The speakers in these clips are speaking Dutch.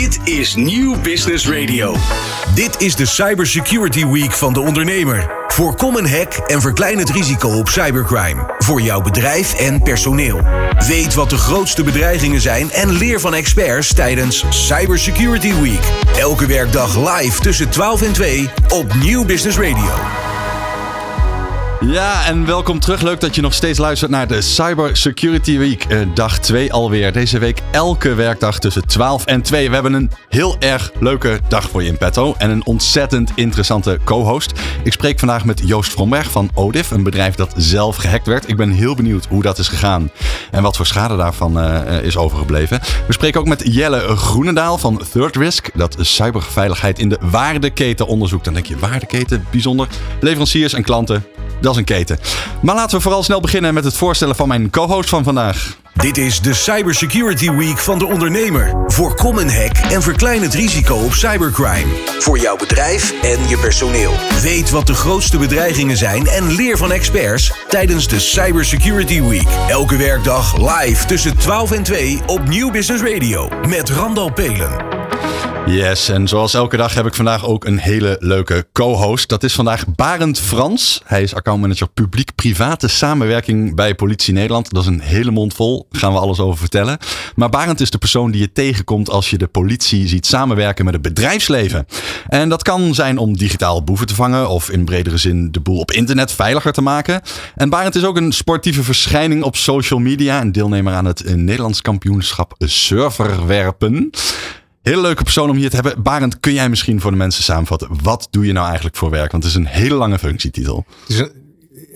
Dit is Nieuw Business Radio. Dit is de Cybersecurity Week van de ondernemer. Voorkom een hack en verklein het risico op cybercrime. Voor jouw bedrijf en personeel. Weet wat de grootste bedreigingen zijn en leer van experts tijdens Cybersecurity Week. Elke werkdag live tussen 12 en 2 op Nieuw Business Radio. Ja, en welkom terug. Leuk dat je nog steeds luistert naar de Cyber Security Week. Eh, dag 2 alweer. Deze week elke werkdag tussen 12 en 2. We hebben een heel erg leuke dag voor je in petto. En een ontzettend interessante co-host. Ik spreek vandaag met Joost Vromberg van Odif. Een bedrijf dat zelf gehackt werd. Ik ben heel benieuwd hoe dat is gegaan. En wat voor schade daarvan uh, is overgebleven. We spreken ook met Jelle Groenendaal van Third Risk. Dat cyberveiligheid in de waardeketen onderzoekt. Dan denk je, waardeketen, bijzonder. Leveranciers en klanten dat een keten. Maar laten we vooral snel beginnen met het voorstellen van mijn co-host van vandaag. Dit is de Cybersecurity Week van de ondernemer. Voorkom een hack en verklein het risico op cybercrime. Voor jouw bedrijf en je personeel. Weet wat de grootste bedreigingen zijn en leer van experts tijdens de Cybersecurity Week. Elke werkdag live tussen 12 en 2 op Nieuw Business Radio met Randal Pelen. Yes, en zoals elke dag heb ik vandaag ook een hele leuke co-host. Dat is vandaag Barend Frans. Hij is accountmanager publiek-private samenwerking bij Politie Nederland. Dat is een hele mond vol, gaan we alles over vertellen. Maar Barend is de persoon die je tegenkomt als je de politie ziet samenwerken met het bedrijfsleven. En dat kan zijn om digitaal boeven te vangen of in bredere zin de boel op internet veiliger te maken. En Barend is ook een sportieve verschijning op social media en deelnemer aan het Nederlands kampioenschap serverwerpen. Hele leuke persoon om hier te hebben. Barend, kun jij misschien voor de mensen samenvatten? Wat doe je nou eigenlijk voor werk? Want het is een hele lange functietitel.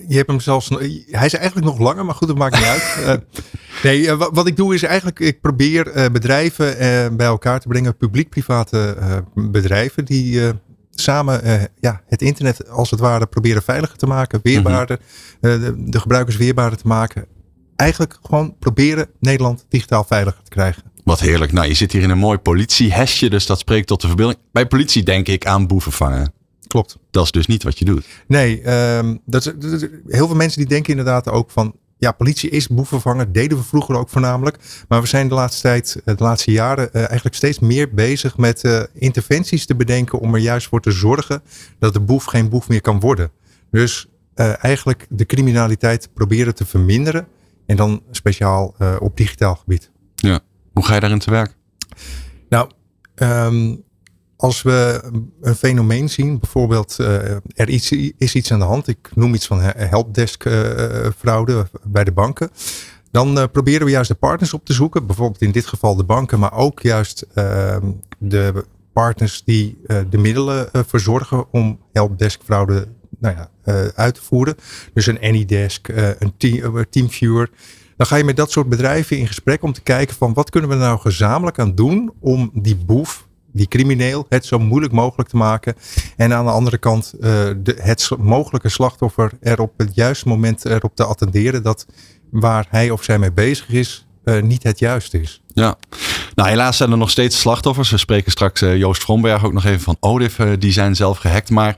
je hebt hem zelfs. Hij is eigenlijk nog langer, maar goed, dat maakt niet uit. Uh, nee, uh, wat ik doe is eigenlijk. Ik probeer uh, bedrijven bij elkaar te brengen. Publiek-private bedrijven. Die samen ja, het internet als het ware proberen veiliger te maken. Weerbaarder. Mhm. De, de gebruikers weerbaarder te maken. Eigenlijk gewoon proberen Nederland digitaal veiliger te krijgen. Wat heerlijk. Nou, je zit hier in een mooi politiehesje, dus dat spreekt tot de verbeelding. Bij politie denk ik aan boeven vangen. Klopt. Dat is dus niet wat je doet. Nee, um, dat is, heel veel mensen die denken inderdaad ook van, ja, politie is boevenvanger. Deden we vroeger ook voornamelijk. Maar we zijn de laatste tijd, eh, de laatste jaren, uh, eigenlijk steeds meer bezig met uh, interventies te bedenken om er juist voor te zorgen dat de boef geen boef meer kan worden. Dus eigenlijk de criminaliteit proberen te verminderen. En dan speciaal op digitaal gebied. Hoe ga je daarin te werk? Nou, um, als we een fenomeen zien, bijvoorbeeld uh, er iets, is iets aan de hand, ik noem iets van helpdesk uh, fraude bij de banken, dan proberen we juist de partners op te zoeken, bijvoorbeeld in dit geval de banken, maar ook juist ehm, de partners die de middelen verzorgen om helpdesk fraude nou ja, uit te voeren. Dus een Anydesk, een team, Teamviewer. Dan ga je met dat soort bedrijven in gesprek om te kijken van wat kunnen we nou gezamenlijk aan doen om die boef, die crimineel, het zo moeilijk mogelijk te maken. En aan de andere kant uh, de, het mogelijke slachtoffer er op het juiste moment erop te attenderen dat waar hij of zij mee bezig is, uh, niet het juiste is. Ja, nou helaas zijn er nog steeds slachtoffers. We spreken straks uh, Joost Vromberg ook nog even van Odif. die zijn zelf gehackt. Maar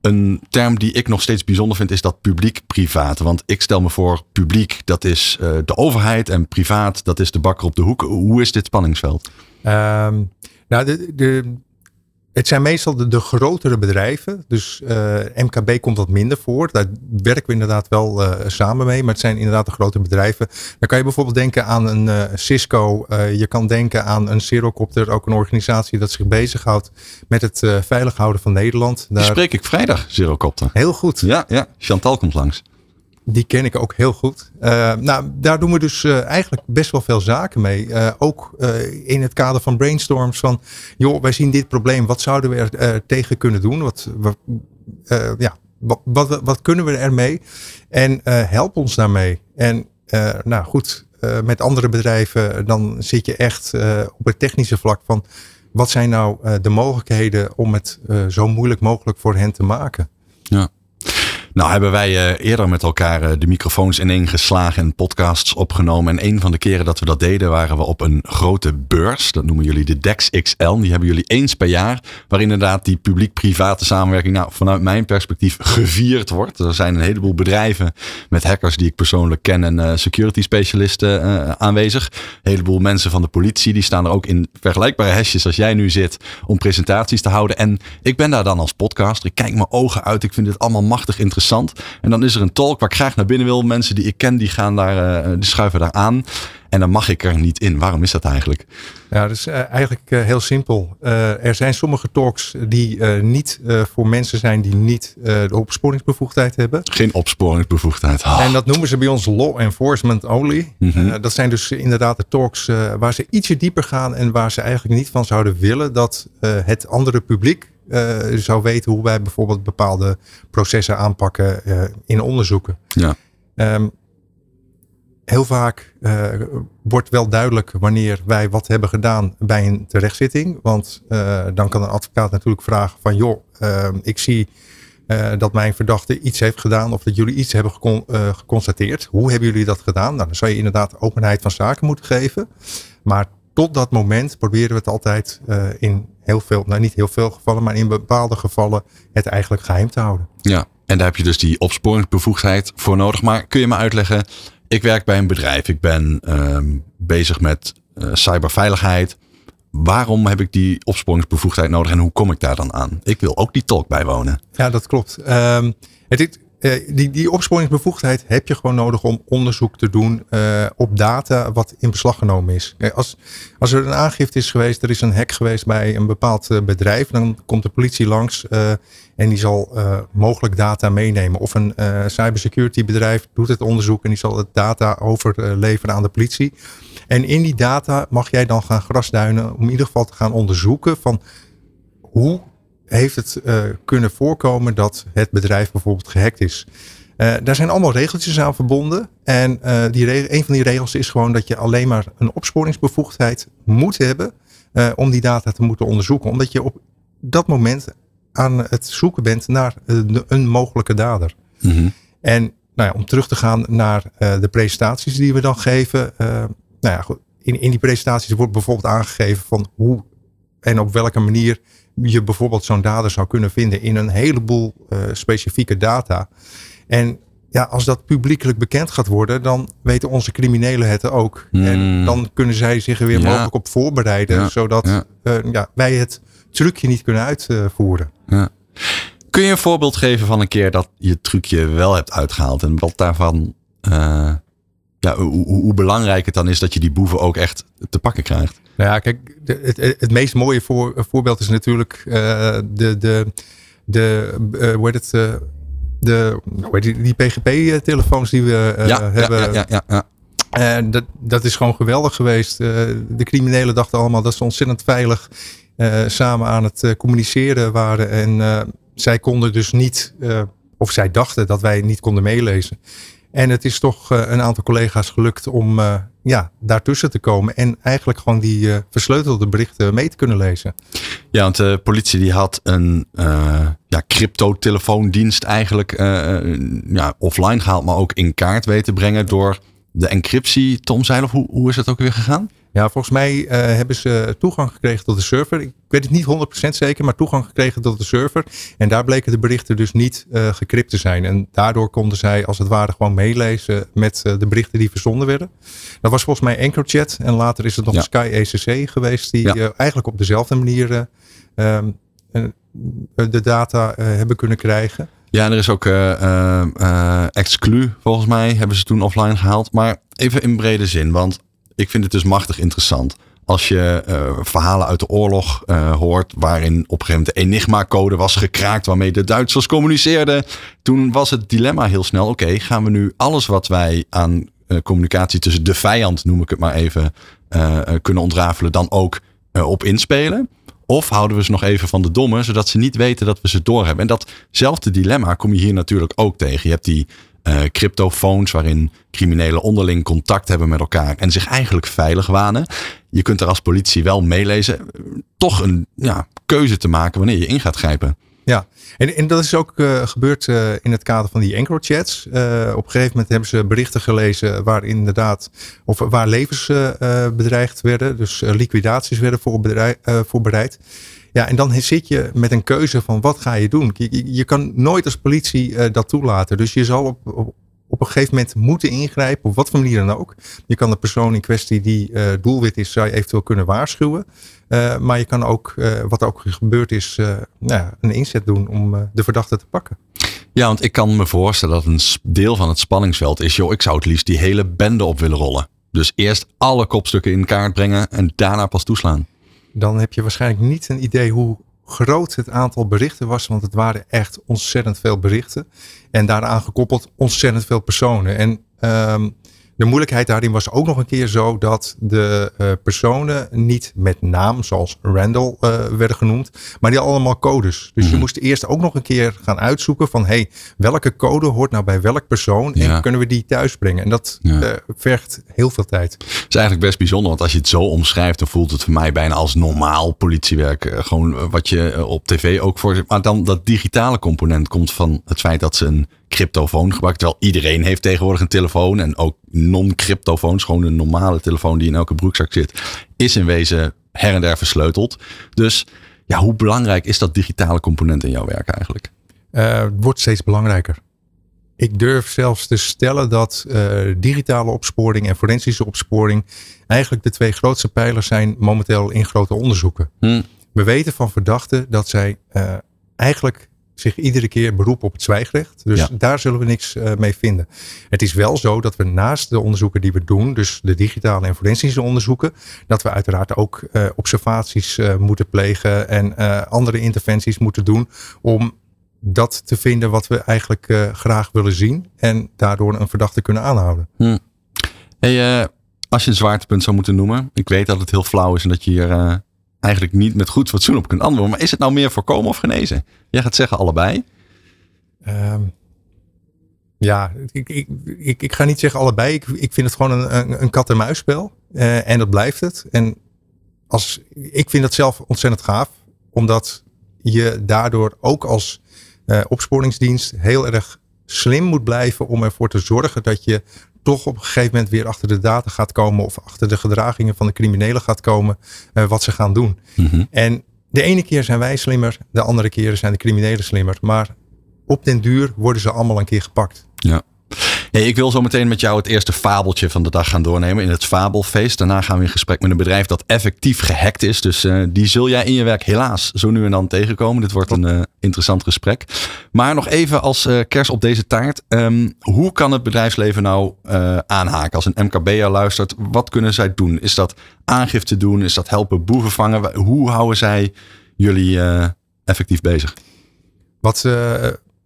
een term die ik nog steeds bijzonder vind is dat publiek-privaat. Want ik stel me voor, publiek dat is uh, de overheid en privaat dat is de bakker op de hoek. Hoe is dit spanningsveld? Um, nou, de, de, het zijn meestal de, de grotere bedrijven. Dus uh, MKB komt wat minder voor. Daar werken we inderdaad wel uh, samen mee. Maar het zijn inderdaad de grote bedrijven. Dan kan je bijvoorbeeld denken aan een uh, Cisco. je kan denken aan een Zerocopter. Ook een organisatie dat zich bezighoudt met het veilig houden van Nederland. Daar... Die spreek ik vrijdag, Zerocopter. Heel goed. Ja, ja. Chantal komt langs. Die ken ik ook heel goed. Uh, nou, daar doen we dus uh, eigenlijk best wel veel zaken mee. Uh, ook in het kader van brainstorms van, joh, wij zien dit probleem. Wat zouden we er tegen kunnen doen? Wat, wat ja, wat, wat, wat, kunnen we ermee? En help ons daarmee. En nou goed, met andere bedrijven, dan zit je echt op het technische vlak van, wat zijn nou de mogelijkheden om het zo moeilijk mogelijk voor hen te maken? Ja. Nou hebben wij uh, eerder met elkaar uh, de microfoons ineengeslagen en podcasts opgenomen. En een van de keren dat we dat deden waren we op een grote beurs. Dat noemen jullie de DEX XL. Die hebben jullie eens per jaar. Waar inderdaad die publiek-private samenwerking nou, vanuit mijn perspectief gevierd wordt. Er zijn een heleboel bedrijven met hackers die ik persoonlijk ken en uh, security specialisten aanwezig. Een heleboel mensen van de politie die staan er ook in vergelijkbare hesjes als jij nu zit om presentaties te houden. En ik ben daar dan als podcaster. Ik kijk mijn ogen uit. Ik vind dit allemaal machtig interessant. En dan is er een talk waar ik graag naar binnen wil. Mensen die ik ken, die gaan daar, uh, die schuiven daar aan. En dan mag ik er niet in. Waarom is dat eigenlijk? Ja, dat is uh, eigenlijk uh, heel simpel. Er zijn sommige talks die niet voor mensen zijn die niet de opsporingsbevoegdheid hebben. Geen opsporingsbevoegdheid. Oh. En dat noemen ze bij ons law enforcement only. Mm -hmm. dat zijn dus inderdaad de talks waar ze ietsje dieper gaan en waar ze eigenlijk niet van zouden willen dat het andere publiek zou weten hoe wij bijvoorbeeld bepaalde processen aanpakken in onderzoeken. Ja. Um, heel vaak uh, wordt wel duidelijk wanneer wij wat hebben gedaan bij een terechtzitting. Want dan kan een advocaat natuurlijk vragen van joh, uh, ik zie dat mijn verdachte iets heeft gedaan of dat jullie iets hebben gecon geconstateerd. Hoe hebben jullie dat gedaan? Nou, dan zou je inderdaad openheid van zaken moeten geven. Maar tot dat moment proberen we het altijd in heel veel, nou niet heel veel gevallen, maar in bepaalde gevallen het eigenlijk geheim te houden. Ja, en daar heb je dus die opsporingsbevoegdheid voor nodig. Maar kun je me uitleggen, ik werk bij een bedrijf. Ik ben um, bezig met uh, cyberveiligheid. Waarom heb ik die opsporingsbevoegdheid nodig en hoe kom ik daar dan aan? Ik wil ook die talk bijwonen. Ja, dat klopt. Um, het, die, die opsporingsbevoegdheid heb je gewoon nodig om onderzoek te doen uh, op data wat in beslag genomen is. Als, als er een aangifte is geweest, er is een hack geweest bij een bepaald uh, bedrijf, dan komt de politie langs en die zal mogelijk data meenemen. Of een cybersecurity bedrijf doet het onderzoek en die zal het data overleveren aan de politie. En in die data mag jij dan gaan grasduinen om in ieder geval te gaan onderzoeken van hoe heeft het uh, kunnen voorkomen dat het bedrijf bijvoorbeeld gehackt is. Uh, daar zijn allemaal regeltjes aan verbonden. En uh, die een van die regels is gewoon dat je alleen maar een opsporingsbevoegdheid moet hebben om die data te moeten onderzoeken. Omdat je op dat moment aan het zoeken bent naar een mogelijke dader. Mm -hmm. En nou ja, om terug te gaan naar de presentaties die we dan geven. nou ja, goed, in, in die presentaties wordt bijvoorbeeld aangegeven van hoe en op welke manier je bijvoorbeeld zo'n dader zou kunnen vinden in een heleboel uh, specifieke data. En ja, als dat publiekelijk bekend gaat worden, dan weten onze criminelen het ook. Hmm. En dan kunnen zij zich er weer Ja. mogelijk op voorbereiden, Ja. zodat Ja. eh, ja, wij het trucje niet kunnen uitvoeren. Ja. Kun je een voorbeeld geven van een keer dat je trucje wel hebt uitgehaald en wat daarvan, uh, ja, hoe belangrijk het dan is dat je die boeven ook echt te pakken krijgt? Nou ja, kijk, het, het meest mooie voor, voorbeeld is natuurlijk uh, de, de, de uh, hoe heet het, uh, de, hoe heet die, die PGP-telefoons die we ja, hebben. Ja, ja, ja, ja. En dat, dat is gewoon geweldig geweest. De criminelen dachten allemaal dat ze ontzettend veilig uh, samen aan het communiceren waren. En uh, zij konden dus niet, uh, of zij dachten dat wij niet konden meelezen. En het is toch uh, een aantal collega's gelukt om uh, ja, daartussen te komen. En eigenlijk gewoon die uh, versleutelde berichten mee te kunnen lezen. Ja, want de politie die had een uh, ja, crypto-telefoondienst eigenlijk ja, offline gehaald, maar ook in kaart weten brengen door de encryptie te omzeilen. Of hoe, hoe is dat ook weer gegaan? Ja, volgens mij uh, hebben ze toegang gekregen tot de server. Ik weet het niet 100% zeker, maar toegang gekregen tot de server. En daar bleken de berichten dus niet uh, gecrypt te zijn. En daardoor konden zij als het ware gewoon meelezen met uh, de berichten die verzonden werden. Dat was volgens mij EncroChat. En later is het nog ja. Sky ECC geweest, die ja. eigenlijk op dezelfde manier um, de data hebben kunnen krijgen. Ja, en er is ook Exclu, volgens mij, hebben ze toen offline gehaald. Maar even in brede zin, want ik vind het dus machtig interessant. Als je uh, verhalen uit de oorlog uh, hoort, waarin op een gegeven moment de Enigma-code was gekraakt, waarmee de Duitsers communiceerden. Toen was het dilemma heel snel: oké, gaan we nu alles wat wij aan uh, communicatie tussen de vijand, noem ik het maar even, kunnen ontrafelen, dan ook op inspelen? Of houden we ze nog even van de domme, zodat ze niet weten dat we ze doorhebben? En datzelfde dilemma kom je hier natuurlijk ook tegen. Je hebt die uh, cryptofoons waarin criminelen onderling contact hebben met elkaar en zich eigenlijk veilig wanen. Je kunt er als politie wel meelezen, toch een ja, keuze te maken wanneer je in gaat grijpen. Ja, en, en dat is ook uh, gebeurd uh, in het kader van die EncroChats. Uh, op een gegeven moment hebben ze berichten gelezen waar inderdaad, of waar levens bedreigd werden. Dus liquidaties werden voorbereid. Ja, en dan zit je met een keuze van wat ga je doen. Je, kan nooit als politie dat toelaten. Dus je zal op, op een gegeven moment moeten ingrijpen, op wat voor manier dan ook. Je kan de persoon in kwestie die uh, doelwit is, zou je eventueel kunnen waarschuwen. Uh, maar je kan ook, wat ook gebeurd is, nou, een inzet doen om de verdachte te pakken. Ja, want ik kan me voorstellen dat een deel van het spanningsveld is, joh, ik zou het liefst die hele bende op willen rollen. Dus eerst alle kopstukken in kaart brengen en daarna pas toeslaan. Dan heb je waarschijnlijk niet een idee hoe groot het aantal berichten was. Want het waren echt ontzettend veel berichten. En daaraan gekoppeld ontzettend veel personen. En um, de moeilijkheid daarin was ook nog een keer zo dat de uh, personen niet met naam, zoals Randall uh, werden genoemd, maar die allemaal codes. Dus je mhm. moest eerst ook nog een keer gaan uitzoeken van hey, welke code hoort nou bij welk persoon en kunnen we die thuisbrengen. En dat ja. uh, vergt heel veel tijd. Dat is eigenlijk best bijzonder, want als je het zo omschrijft, dan voelt het voor mij bijna als normaal politiewerk. gewoon wat je op tv ook voor. Maar dan dat digitale component komt van het feit dat ze een cryptofoon gebruikt. Terwijl iedereen heeft tegenwoordig een telefoon. En ook non-cryptofoons, gewoon een normale telefoon die in elke broekzak zit, is in wezen her en der versleuteld. Dus ja, hoe belangrijk is dat digitale component in jouw werk eigenlijk? Uh, het wordt steeds belangrijker. Ik durf zelfs te stellen dat uh, digitale opsporing en forensische opsporing eigenlijk de twee grootste pijlers zijn momenteel in grote onderzoeken. Hm. We weten van verdachten dat zij uh, eigenlijk zich iedere keer beroepen op het zwijgrecht. Dus daar zullen we niks uh, mee vinden. Het is wel zo dat we naast de onderzoeken die we doen, dus de digitale en forensische onderzoeken, dat we uiteraard ook uh, observaties uh, moeten plegen en andere interventies moeten doen om dat te vinden wat we eigenlijk graag willen zien en daardoor een verdachte kunnen aanhouden. Hm. Hey, als je een zwaartepunt zou moeten noemen, ik weet dat het heel flauw is en dat je hier eigenlijk niet met goed fatsoen op kunt antwoorden. Maar is het nou meer voorkomen of genezen? Jij gaat zeggen allebei. Um, ja, ik, ik, ik, ga niet zeggen allebei. Ik, ik vind het gewoon een, een, kat-en-muisspel. Uh, en dat blijft het. En als, ik vind dat zelf ontzettend gaaf. Omdat je daardoor ook als uh, opsporingsdienst heel erg slim moet blijven om ervoor te zorgen dat je toch op een gegeven moment weer achter de data gaat komen of achter de gedragingen van de criminelen gaat komen uh, wat ze gaan doen. Mm En de ene keer zijn wij slimmer, de andere keren zijn de criminelen slimmer. Maar op den duur worden ze allemaal een keer gepakt. Ja. Hey, ik wil zo meteen met jou het eerste fabeltje van de dag gaan doornemen in het Fabelfeest. Daarna gaan we in gesprek met een bedrijf dat effectief gehackt is. Dus uh, die zul jij in je werk helaas zo nu en dan tegenkomen. Dit wordt een uh, interessant gesprek. Maar nog even als uh, kers op deze taart. Um, hoe kan het bedrijfsleven nou aanhaken? Als een MKB'er luistert, wat kunnen zij doen? Is dat aangifte doen? Is dat helpen boeven vangen? Hoe houden zij jullie effectief bezig? Wat,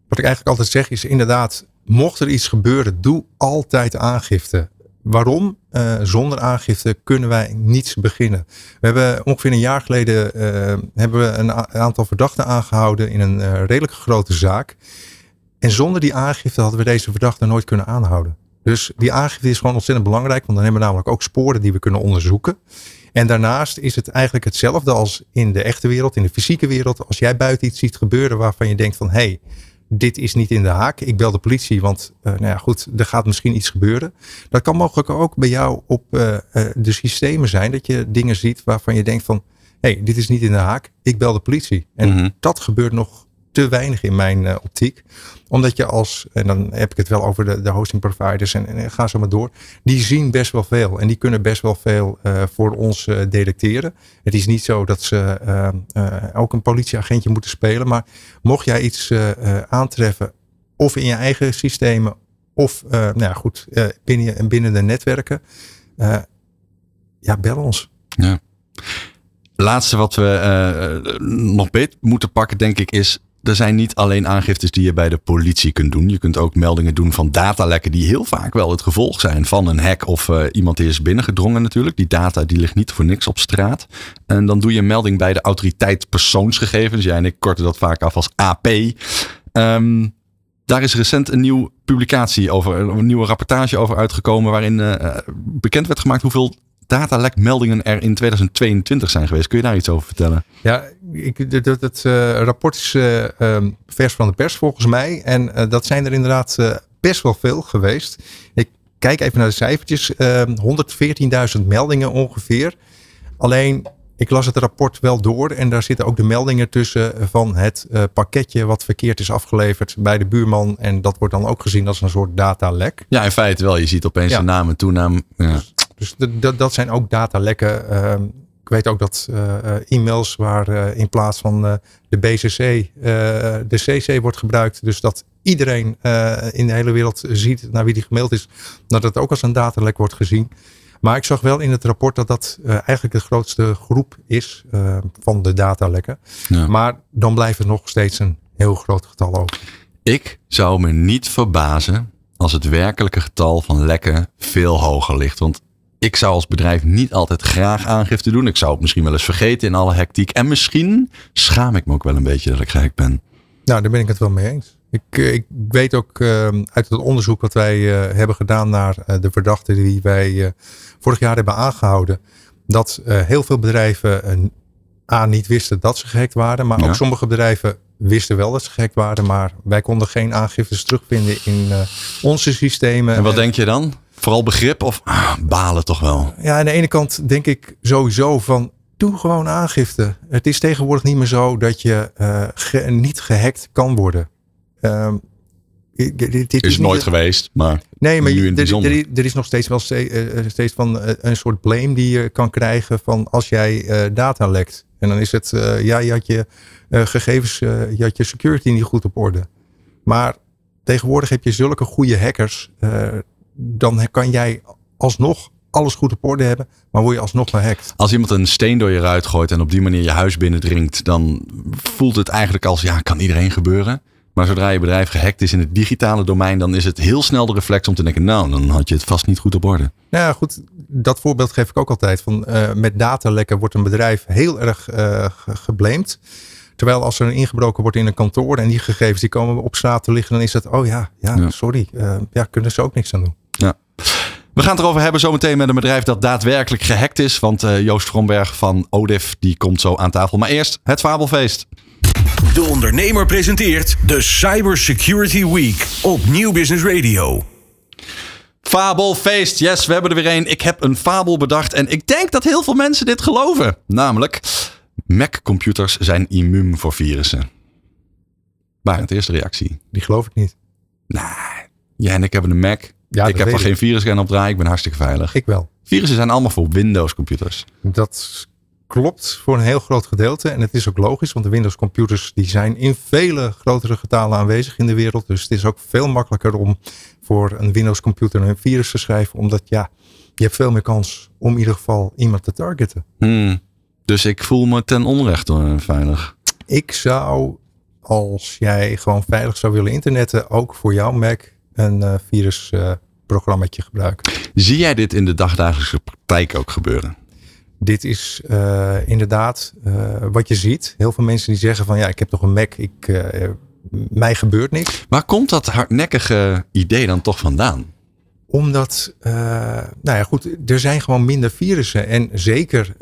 wat ik eigenlijk altijd zeg is inderdaad mocht er iets gebeuren, doe altijd aangifte. Waarom? Uh, zonder aangifte kunnen wij niets beginnen. We hebben ongeveer een jaar geleden uh, hebben we een aantal verdachten aangehouden in een uh, redelijk grote zaak. En zonder die aangifte hadden we deze verdachten nooit kunnen aanhouden. Dus die aangifte is gewoon ontzettend belangrijk, want dan hebben we namelijk ook sporen die we kunnen onderzoeken. En daarnaast is het eigenlijk hetzelfde als in de echte wereld, in de fysieke wereld. Als jij buiten iets ziet gebeuren waarvan je denkt van hé, hey, dit is niet in de haak. Ik bel de politie, want uh, nou ja, goed, er gaat misschien iets gebeuren. Dat kan mogelijk ook bij jou op uh, uh, de systemen zijn. Dat je dingen ziet waarvan je denkt van, hé, hey, dit is niet in de haak. Ik bel de politie. En mm -hmm. dat gebeurt nog te weinig in mijn uh, optiek. Omdat je als, en dan heb ik het wel over de, de hosting providers en, en ga zo maar door. Die zien best wel veel en die kunnen best wel veel uh, voor ons uh, detecteren. Het is niet zo dat ze ook een politieagentje moeten spelen. Maar mocht jij iets aantreffen, of in je eigen systemen, of nou ja, goed, binnen, binnen de netwerken. ja, bel ons. Ja. Laatste wat we nog beter moeten pakken, denk ik, is er zijn niet alleen aangiftes die je bij de politie kunt doen. Je kunt ook meldingen doen van datalekken die heel vaak wel het gevolg zijn van een hack of uh, iemand die is binnengedrongen natuurlijk. Die data die ligt niet voor niks op straat. En dan doe je een melding bij de autoriteit persoonsgegevens. Jij en ik korten dat vaak af als AP. Ehm, daar is recent een nieuwe publicatie over, een nieuwe rapportage over uitgekomen waarin uh, bekend werd gemaakt hoeveel datalekmeldingen er in 2022 zijn geweest. Kun je daar iets over vertellen? Ja, ik, dat, het rapport is ehm, vers van de pers volgens mij. En dat zijn er inderdaad best wel veel geweest. Ik kijk even naar de cijfertjes. 114.000 ehm, meldingen ongeveer. Alleen ik las het rapport wel door en daar zitten ook de meldingen tussen van het uh, pakketje wat verkeerd is afgeleverd bij de buurman. En dat wordt dan ook gezien als een soort datalek. Ja, in feite wel. Je ziet opeens ja. de naam en toename. Ja. Dus, dus dat zijn ook datalekken. Uh, ik weet ook dat uh, e-mails waar in plaats van de BCC de CC wordt gebruikt. Dus dat iedereen in de hele wereld ziet naar wie die gemaild is. Dat het ook als een datalek wordt gezien. Maar ik zag wel in het rapport dat dat uh, eigenlijk de grootste groep is uh, van de datalekken. Ja. Maar dan blijft het nog steeds een heel groot getal over. Ik zou me niet verbazen als het werkelijke getal van lekken veel hoger ligt. Want ik zou als bedrijf niet altijd graag aangifte doen. Ik zou het misschien wel eens vergeten in alle hectiek. En misschien schaam ik me ook wel een beetje dat ik gek ben. Nou, daar ben ik het wel mee eens. Ik, eh, ik weet ook uh, uit het onderzoek wat wij uh, hebben gedaan naar uh, de verdachten die wij vorig jaar hebben aangehouden. Dat heel veel bedrijven A niet wisten dat ze gehackt waren. Maar ook sommige bedrijven wisten wel dat ze gehackt waren. Maar wij konden geen aangiftes terugvinden in onze systemen. En wat denk je dan? Vooral begrip of ah, balen toch wel? Ja, aan de ene kant denk ik sowieso van doe gewoon aangifte. Het is tegenwoordig niet meer zo dat je niet gehackt kan worden. Um, dit, is, nooit geweest, maar. Nee, maar nu er, er, is nog steeds wel eh, eh, steeds van eh, een soort blame die je kan krijgen van als jij data lekt. En dan is het, ja, je had je gegevens, je had je security niet goed op orde. Maar tegenwoordig heb je zulke goede hackers, dan kan jij alsnog alles goed op orde hebben, maar word je alsnog gehackt. Als iemand een steen door je ruit gooit en op die manier je huis binnendringt, dan voelt het eigenlijk als, ja, kan iedereen gebeuren. Maar zodra je bedrijf gehackt is in het digitale domein, dan is het heel snel de reflex om te denken, nou, dan had je het vast niet goed op orde. Nou ja, goed. Dat voorbeeld geef ik ook altijd. Van, uh, met datalekken wordt een bedrijf heel erg uh, geblamed. Terwijl als er ingebroken wordt in een kantoor en die gegevens die komen op straat te liggen, dan is het, oh ja, ja, sorry. Uh, ja, kunnen ze ook niks aan doen. We gaan het erover hebben zometeen met een bedrijf dat daadwerkelijk gehackt is. Want Joost Vromberg van ODIF die komt zo aan tafel. Maar eerst het Fabelfeest. De ondernemer presenteert de Cybersecurity Week op Nieuw Business Radio. Fabelfeest, yes, we hebben er weer een. Ik heb een fabel bedacht en ik denk dat heel veel mensen dit geloven. Namelijk, Mac-computers zijn immuun voor virussen. Maar het eerste reactie? Die geloof ik niet. Nee, jij en ik hebben een Mac. Ja, ik heb er geen virusscan op draaien, ik ben hartstikke veilig. Ik wel. Virussen zijn allemaal voor Windows-computers. Dat klopt voor een heel groot gedeelte. En het is ook logisch, want de Windows computers die zijn in vele grotere getalen aanwezig in de wereld. Dus het is ook veel makkelijker om voor een Windows computer een virus te schrijven. Omdat ja, je hebt veel meer kans om in ieder geval iemand te targeten. Hmm. Dus ik voel me ten onrechte veilig. Ik zou, als jij gewoon veilig zou willen internetten, ook voor jouw Mac een uh, virusprogrammaatje uh, gebruiken. Zie jij dit in de dagdagelijkse praktijk ook gebeuren? dit is uh, inderdaad uh, wat je ziet. Heel veel mensen die zeggen van ja, ik heb toch een Mac, ik, uh, mij gebeurt niks. Waar komt dat hardnekkige idee dan toch vandaan? Omdat, nou ja goed, er zijn gewoon minder virussen. En zeker,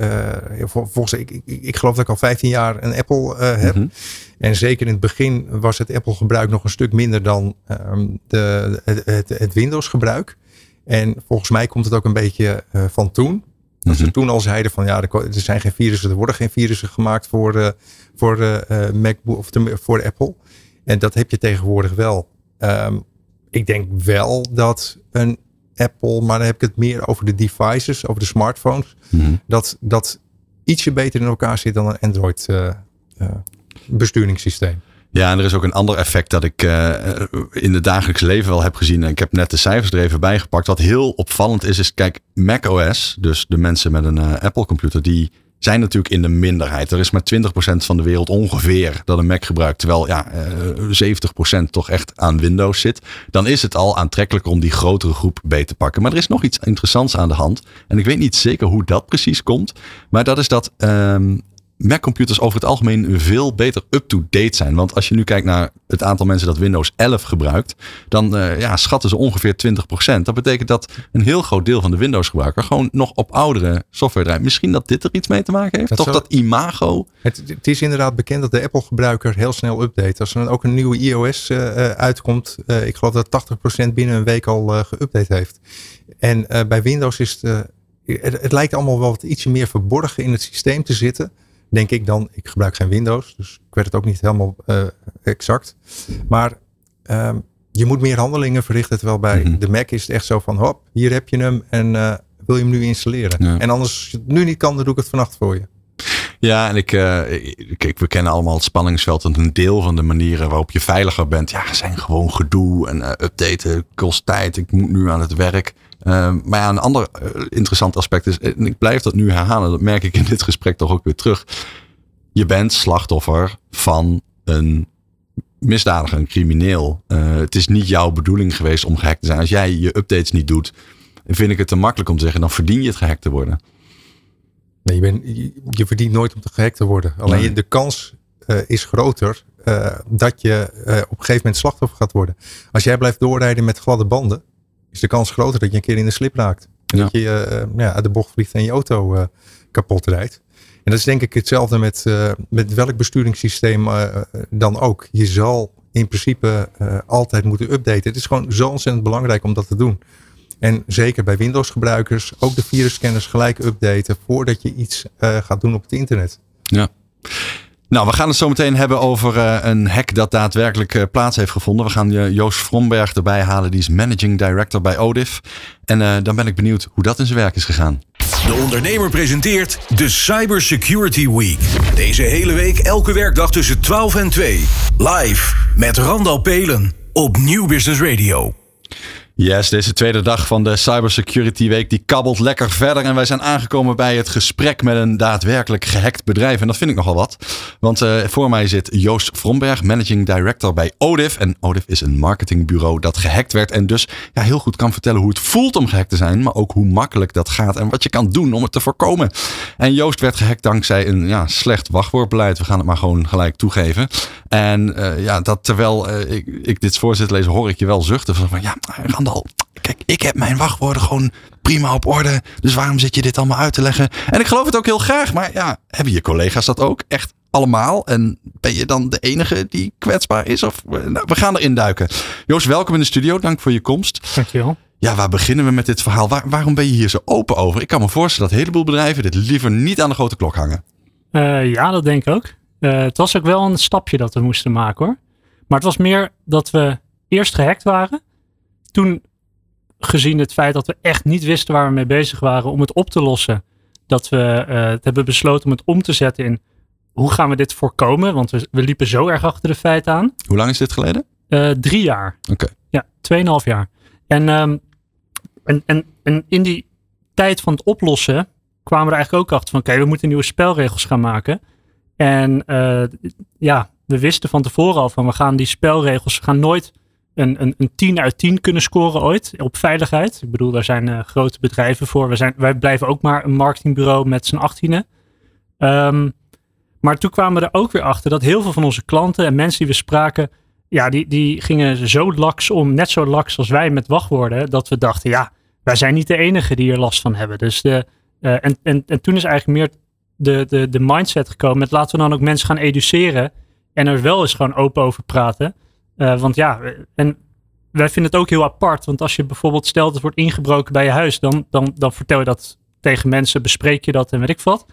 volgens ik, ik, ik, geloof dat ik al 15 jaar een Apple heb. Mm -hmm. En zeker in het begin was het Apple gebruik nog een stuk minder dan ehm, de, het, het, het Windows gebruik. En volgens mij komt het ook een beetje van toen. Dat ze mhm. toen al zeiden van ja, er zijn geen virussen, er worden geen virussen gemaakt voor, uh, voor uh, MacBook of voor Apple. En dat heb je tegenwoordig wel. Um, ik denk wel dat een Apple, maar dan heb ik het meer over de devices, over de smartphones, mm dat dat ietsje beter in elkaar zit dan een Android uh, besturingssysteem. Ja, en er is ook een ander effect dat ik uh, in het dagelijks leven wel heb gezien. En ik heb net de cijfers er even bij gepakt. Wat heel opvallend is, is kijk, macOS, dus de mensen met een uh, Apple computer, die zijn natuurlijk in de minderheid. Er is maar 20% van de wereld ongeveer dat een Mac gebruikt. Terwijl ja, uh, eh, 70% toch echt aan Windows zit. Dan is het al aantrekkelijker om die grotere groep beter te pakken. Maar er is nog iets interessants aan de hand. En ik weet niet zeker hoe dat precies komt. Maar dat is dat um, Mac-computers over het algemeen veel beter up-to-date zijn. Want als je nu kijkt naar het aantal mensen dat Windows 11 gebruikt, dan uh, ja, schatten ze ongeveer 20%. Dat betekent dat een heel groot deel van de Windows-gebruiker gewoon nog op oudere software draait. Misschien dat dit er iets mee te maken heeft. Toch dat imago. Het, het, is inderdaad bekend dat de Apple-gebruiker heel snel update. Als er dan ook een nieuwe iOS uh, uitkomt, uh, ik geloof dat 80% binnen een week al geüpdate heeft. En bij Windows is het het, het, lijkt allemaal wel wat ietsje meer verborgen in het systeem te zitten. Denk ik dan. Ik gebruik geen Windows, dus ik weet het ook niet helemaal uh, exact. Maar um, je moet meer handelingen verrichten. Terwijl bij mhm. de Mac is het echt zo van hop, hier heb je hem en uh, wil je hem nu installeren. En anders, als het nu niet kan, dan doe ik het vannacht voor je. Ja, en ik, uh, kijk, we kennen allemaal het spanningsveld. En een deel van de manieren waarop je veiliger bent, ja, zijn gewoon gedoe en uh, updaten kost tijd. Ik moet nu aan het werk. Uh, maar ja, een ander interessant aspect is, en ik blijf dat nu herhalen, dat merk ik in dit gesprek toch ook weer terug. Je bent slachtoffer van een misdadiger, een crimineel. het is niet jouw bedoeling geweest om gehackt te zijn. Als jij je updates niet doet, vind ik het te makkelijk om te zeggen, dan verdien je het gehackt te worden. Nee, je, bent, je, verdient nooit om te gehackt te worden. Alleen de kans uh, is groter uh, dat je op een gegeven moment slachtoffer gaat worden. Als jij blijft doorrijden met gladde banden, is de kans groter dat je een keer in de slip raakt. Ja. Dat je ja, uit de bocht vliegt en je auto kapot rijdt. En dat is denk ik hetzelfde met, met welk besturingssysteem dan ook. Je zal in principe altijd moeten updaten. Het is gewoon zo ontzettend belangrijk om dat te doen. En zeker bij Windows gebruikers ook de virusscanners gelijk updaten voordat je iets uh, gaat doen op het internet. Ja. Nou, we gaan het zo meteen hebben over uh, een hack dat daadwerkelijk uh, plaats heeft gevonden. We gaan Joost Vromberg erbij halen, die is Managing Director bij Odif. En dan ben ik benieuwd hoe dat in zijn werk is gegaan. De ondernemer presenteert de Cybersecurity Week. Deze hele week elke werkdag tussen 12 en 2. Live met Randal Pelen op Nieuw Business Radio. Yes, deze tweede dag van de Cybersecurity Week die kabbelt lekker verder. En wij zijn aangekomen bij het gesprek met een daadwerkelijk gehackt bedrijf. En dat vind ik nogal wat. Want uh, voor mij zit Joost Vromberg, Managing Director bij Odif. En Odif is een marketingbureau dat gehackt werd. En dus ja, heel goed kan vertellen hoe het voelt om gehackt te zijn. Maar ook hoe makkelijk dat gaat en wat je kan doen om het te voorkomen. En Joost werd gehackt dankzij een ja, slecht wachtwoordbeleid. We gaan het maar gewoon gelijk toegeven. En uh, ja, dat terwijl uh, ik, dit voorzit lees, hoor ik je wel zuchten. Van ja, Kijk, ik heb mijn wachtwoorden gewoon prima op orde. Dus waarom zit je dit allemaal uit te leggen? En ik geloof het ook heel graag. Maar ja, hebben je collega's dat ook echt allemaal? En ben je dan de enige die kwetsbaar is? Of, nou, we gaan erin duiken. Joost, welkom in de studio. Dank voor je komst. Dankjewel. Ja, waar beginnen we met dit verhaal? Waar, waarom ben je hier zo open over? Ik kan me voorstellen dat een heleboel bedrijven dit liever niet aan de grote klok hangen. Uh, ja, dat denk ik ook. Uh, het was ook wel een stapje dat we moesten maken hoor. Maar het was meer dat we eerst gehackt waren. Toen gezien het feit dat we echt niet wisten waar we mee bezig waren om het op te lossen. Dat we uh, het hebben besloten om het om te zetten in hoe gaan we dit voorkomen? Want we, we liepen zo erg achter de feiten aan. Hoe lang is dit geleden? Uh, drie jaar. Oké. Okay. Ja, tweeënhalf jaar. En, um, en, en, en in die tijd van het oplossen kwamen we er eigenlijk ook achter van oké, okay, we moeten nieuwe spelregels gaan maken. En uh, ja, we wisten van tevoren al van we gaan die spelregels, we gaan nooit een, een, een 10 uit 10 kunnen scoren ooit op veiligheid. Ik bedoel, daar zijn uh, grote bedrijven voor. We zijn, wij blijven ook maar een marketingbureau met z'n achttienen. Um, maar toen kwamen we er ook weer achter dat heel veel van onze klanten en mensen die we spraken, ja, die, die gingen zo laks om, net zo laks als wij met wachtwoorden, dat we dachten, ja, wij zijn niet de enige die er last van hebben. Dus de, uh, en, en, en toen is eigenlijk meer de, de, de mindset gekomen met laten we dan ook mensen gaan educeren en er wel eens gewoon open over praten. Uh, want ja, en wij vinden het ook heel apart. Want als je bijvoorbeeld stelt het wordt ingebroken bij je huis, dan, dan, dan vertel je dat tegen mensen, bespreek je dat en weet ik wat.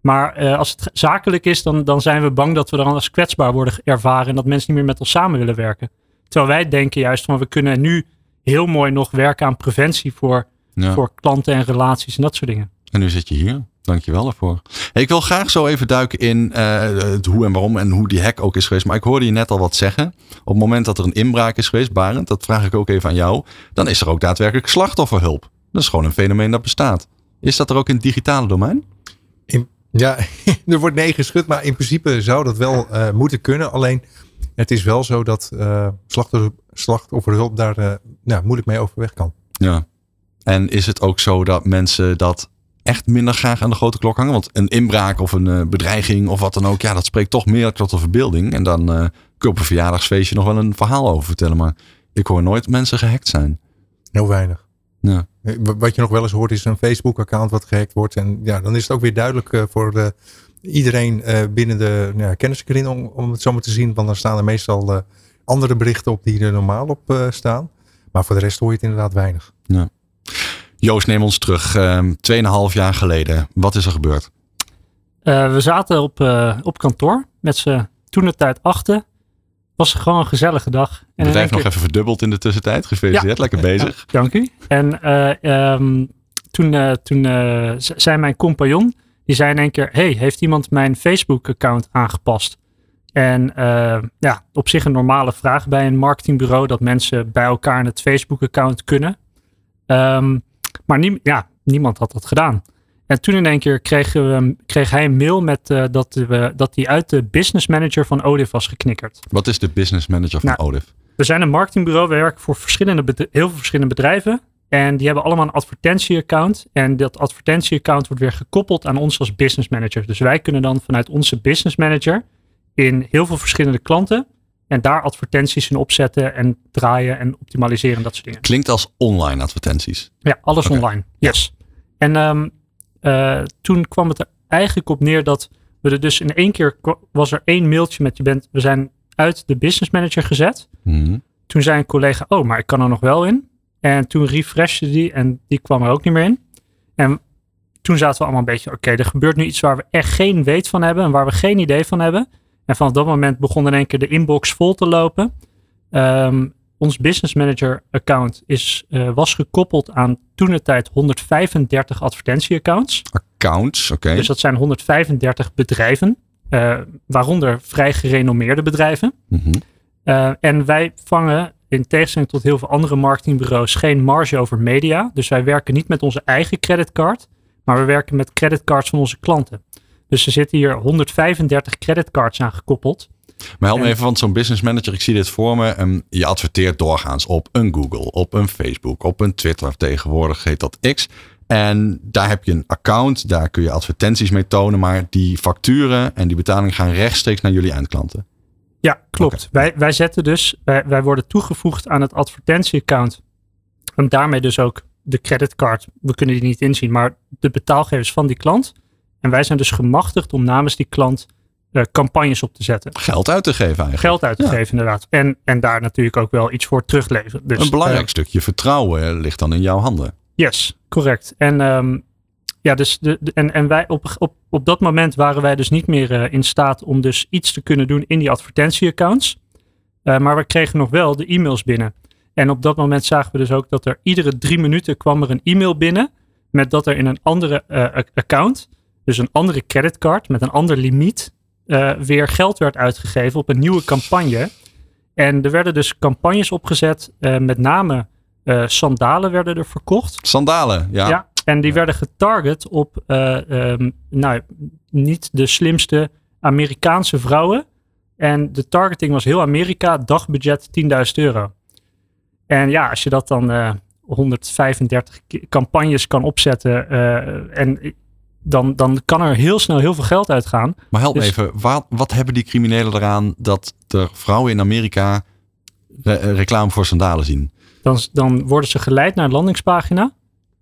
Maar uh, als het zakelijk is, dan, dan zijn we bang dat we dan als kwetsbaar worden ervaren en dat mensen niet meer met ons samen willen werken. Terwijl wij denken juist van we kunnen nu heel mooi nog werken aan preventie voor, ja. voor klanten en relaties en dat soort dingen. En nu zit je hier. Dankjewel daarvoor. Hey, ik wil graag zo even duiken in uh, het hoe en waarom en hoe die hack ook is geweest. Maar ik hoorde je net al wat zeggen. Op het moment dat er een inbraak is geweest, Barend, dat vraag ik ook even aan jou. Dan is er ook daadwerkelijk slachtofferhulp. Dat is gewoon een fenomeen dat bestaat. Is dat er ook in het digitale domein? In, ja, er wordt nee geschud, maar in principe zou dat wel uh, moeten kunnen. Alleen het is wel zo dat uh, slachtoffer, slachtofferhulp daar nou, moeilijk mee overweg kan. Ja. En is het ook zo dat mensen dat echt minder graag aan de grote klok hangen? Want een inbraak of een uh, bedreiging of wat dan ook, ja, dat spreekt toch meer tot de verbeelding. En dan uh, kun je op een verjaardagsfeestje nog wel een verhaal over vertellen. Maar ik hoor nooit mensen gehackt zijn. Heel weinig. Ja. Wat je nog wel eens hoort is een Facebook-account wat gehackt wordt. En ja, dan is het ook weer duidelijk voor de, iedereen binnen de ja, kenniskring om, om het zo maar te zien. Want dan staan er meestal andere berichten op die er normaal op staan. Maar voor de rest hoor je het inderdaad weinig. Ja. Joost, neem ons terug. Uh, tweeënhalf jaar geleden. Wat is er gebeurd? Uh, we zaten op, uh, op kantoor met z'n toen de tijd achter. Was gewoon een gezellige dag. En het bedrijf nog keer... even verdubbeld in de tussentijd. Gefeliciteerd, ja. lekker bezig. Ja, dank u. En uh, um, toen, toen zei mijn compagnon, die zei in één keer, hey, heeft iemand mijn Facebook-account aangepast? En ja, op zich een normale vraag bij een marketingbureau dat mensen bij elkaar in het Facebook-account kunnen. Um, maar nie, ja, niemand had dat gedaan. En toen in één keer kreeg, we, kreeg hij een mail met uh, dat, we, dat hij uit de business manager van Odif was geknikkerd. Wat is de business manager van nou, Odif? We zijn een marketingbureau. We werken voor verschillende heel veel verschillende bedrijven. En die hebben allemaal een advertentieaccount. En dat advertentieaccount wordt weer gekoppeld aan ons als business manager. Dus wij kunnen dan vanuit onze business manager in heel veel verschillende klanten en daar advertenties in opzetten en draaien en optimaliseren, dat soort dingen. Klinkt als online advertenties. Ja, alles online. Yes. En um, uh, toen kwam het er eigenlijk op neer dat we er dus in één keer was er één mailtje met je bent, we zijn uit de business manager gezet. Mm Toen zei een collega, oh, maar ik kan er nog wel in. En toen refreshte die en die kwam er ook niet meer in. En toen zaten we allemaal een beetje, oké, er gebeurt nu iets waar we echt geen weet van hebben en waar we geen idee van hebben. En vanaf dat moment begon in één keer de inbox vol te lopen. Um, ons business manager account is, uh, was gekoppeld aan toen de tijd 135 advertentieaccounts. Accounts, oké. Dus dat zijn 135 bedrijven, uh, waaronder vrij gerenommeerde bedrijven. Mm -hmm. uh, en wij vangen in tegenstelling tot heel veel andere marketingbureaus geen marge over media. Dus wij werken niet met onze eigen creditcard, maar we werken met creditcards van onze klanten. Dus er zitten hier 135 creditcards aan gekoppeld. Maar help me even, want zo'n business manager, ik zie dit voor me. Um, je adverteert doorgaans op een Google, op een Facebook, op een Twitter. Tegenwoordig heet dat X. En daar heb je een account, daar kun je advertenties mee tonen. Maar die facturen en die betalingen gaan rechtstreeks naar jullie eindklanten. Ja, klopt. Okay. Wij, wij zetten dus, wij, wij worden toegevoegd aan het advertentieaccount. En daarmee dus ook de creditcard. We kunnen die niet inzien, maar de betaalgevers van die klant. En wij zijn dus gemachtigd om namens die klant uh, campagnes op te zetten. Geld uit te geven eigenlijk. Geld uit te ja. geven inderdaad. En, en daar natuurlijk ook wel iets voor terugleveren. Dus, een belangrijk uh, stukje vertrouwen ligt dan in jouw handen. Yes, correct. En, um, ja, dus de, de, en, en wij op, op, op dat moment waren wij dus niet meer uh, in staat om dus iets te kunnen doen in die advertentieaccounts. maar we kregen nog wel de e-mails binnen. En op dat moment zagen we dus ook dat er iedere drie minuten kwam er een e-mail binnen. Met dat er in een andere account dus een andere creditcard met een ander limiet, uh, weer geld werd uitgegeven op een nieuwe campagne. En er werden dus campagnes opgezet, uh, met name uh, sandalen werden er verkocht. Sandalen, ja. Ja, en die ja. werden getarget op, um, nou, niet de slimste Amerikaanse vrouwen. En de targeting was heel Amerika, dagbudget 10.000 euro. En ja, als je dat dan 135 campagnes kan opzetten en dan, dan kan er heel snel heel veel geld uitgaan. Maar help dus, even, wat, wat hebben die criminelen eraan dat er vrouwen in Amerika re reclame voor sandalen zien? Dan, dan worden ze geleid naar een landingspagina,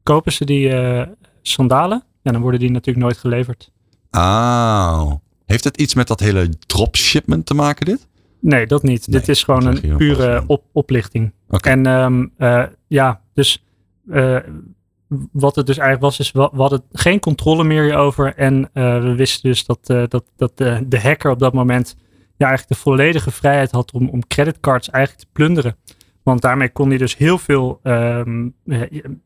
kopen ze die uh, sandalen en dan worden die natuurlijk nooit geleverd. Ah, heeft het iets met dat hele dropshipment te maken dit? Nee, dat niet. Nee, dit is gewoon een pure op, oplichting. Okay. En um, uh, ja, dus uh, wat het dus eigenlijk was, is we, we hadden geen controle meer over. En uh, we wisten dus dat, uh, dat, dat de, de, hacker op dat moment ja, eigenlijk de volledige vrijheid had om, om creditcards eigenlijk te plunderen. Want daarmee kon hij dus heel veel um,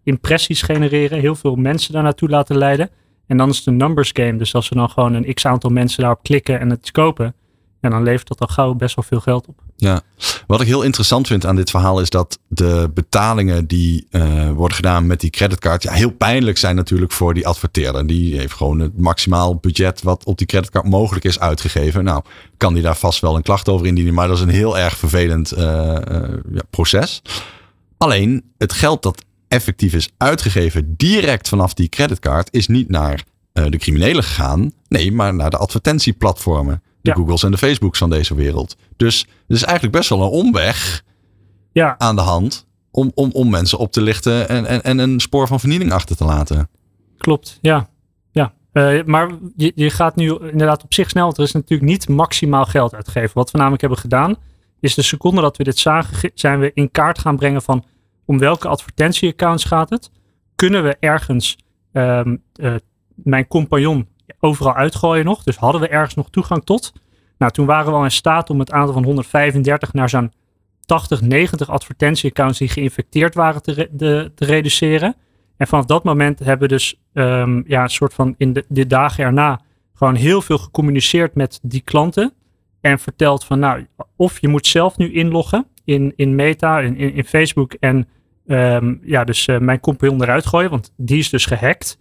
impressies genereren, heel veel mensen daar naartoe laten leiden. En dan is het een numbers game. Dus als we dan gewoon een x aantal mensen daarop klikken en het kopen, en dan levert dat al gauw best wel veel geld op. Ja, wat ik heel interessant vind aan dit verhaal is dat de betalingen die uh, worden gedaan met die creditcard, ja, heel pijnlijk zijn natuurlijk voor die adverteerder. Die heeft gewoon het maximaal budget wat op die creditcard mogelijk is uitgegeven. Nou, kan die daar vast wel een klacht over indienen, maar dat is een heel erg vervelend uh, uh, ja, proces. Alleen het geld dat effectief is uitgegeven direct vanaf die creditcard, is niet naar de criminelen gegaan. Nee, maar naar de advertentieplatformen. De Ja. Googles en de Facebooks van deze wereld. Dus er is eigenlijk best wel een omweg Ja, aan de hand om, om, om mensen op te lichten en, en, en een spoor van vernieling achter te laten. klopt. Ja, ja. Eh, maar je, je gaat nu inderdaad op zich snel. Want er is natuurlijk niet maximaal geld uitgegeven. Wat we namelijk hebben gedaan, is de seconde dat we dit zagen, ge- zijn we in kaart gaan brengen van om welke advertentieaccounts gaat het. Kunnen we ergens ehm, eh, mijn compagnon overal uitgooien nog? Dus hadden we ergens nog toegang tot? Nou, toen waren we al in staat om het aantal van 135 naar zo'n 80, 90 advertentieaccounts die geïnfecteerd waren te, de- te reduceren. En vanaf dat moment hebben we dus ehm, ja, een soort van in de, dagen erna gewoon heel veel gecommuniceerd met die klanten. En verteld van nou, of je moet zelf nu inloggen in, in Meta, in, in, in Facebook. En ehm, ja, dus eh, mijn compagnon eruit gooien, want die is dus gehackt.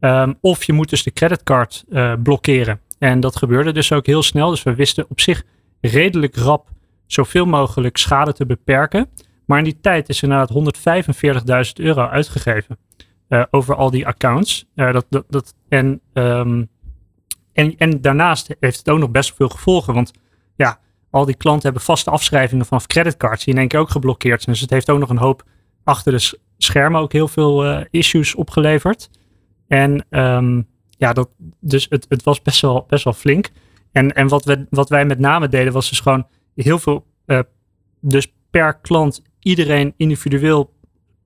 Ehm, of je moet dus de creditcard eh, blokkeren. En dat gebeurde dus ook heel snel. Dus we wisten op zich redelijk rap zoveel mogelijk schade te beperken. Maar in die tijd is inderdaad 145.000 euro uitgegeven eh, over al die accounts. Eh, dat, dat, en, ehm, en, en daarnaast heeft het ook nog best veel gevolgen. Want ja, al die klanten hebben vaste afschrijvingen vanaf creditcards die in één keer ook geblokkeerd zijn. Dus het heeft ook nog een hoop achter de schermen ook heel veel issues opgeleverd. En ehm, ja, dat, dus het, het was best wel, best wel flink. En, en wat, we, wat wij met name deden was dus gewoon heel veel, eh, dus per klant iedereen individueel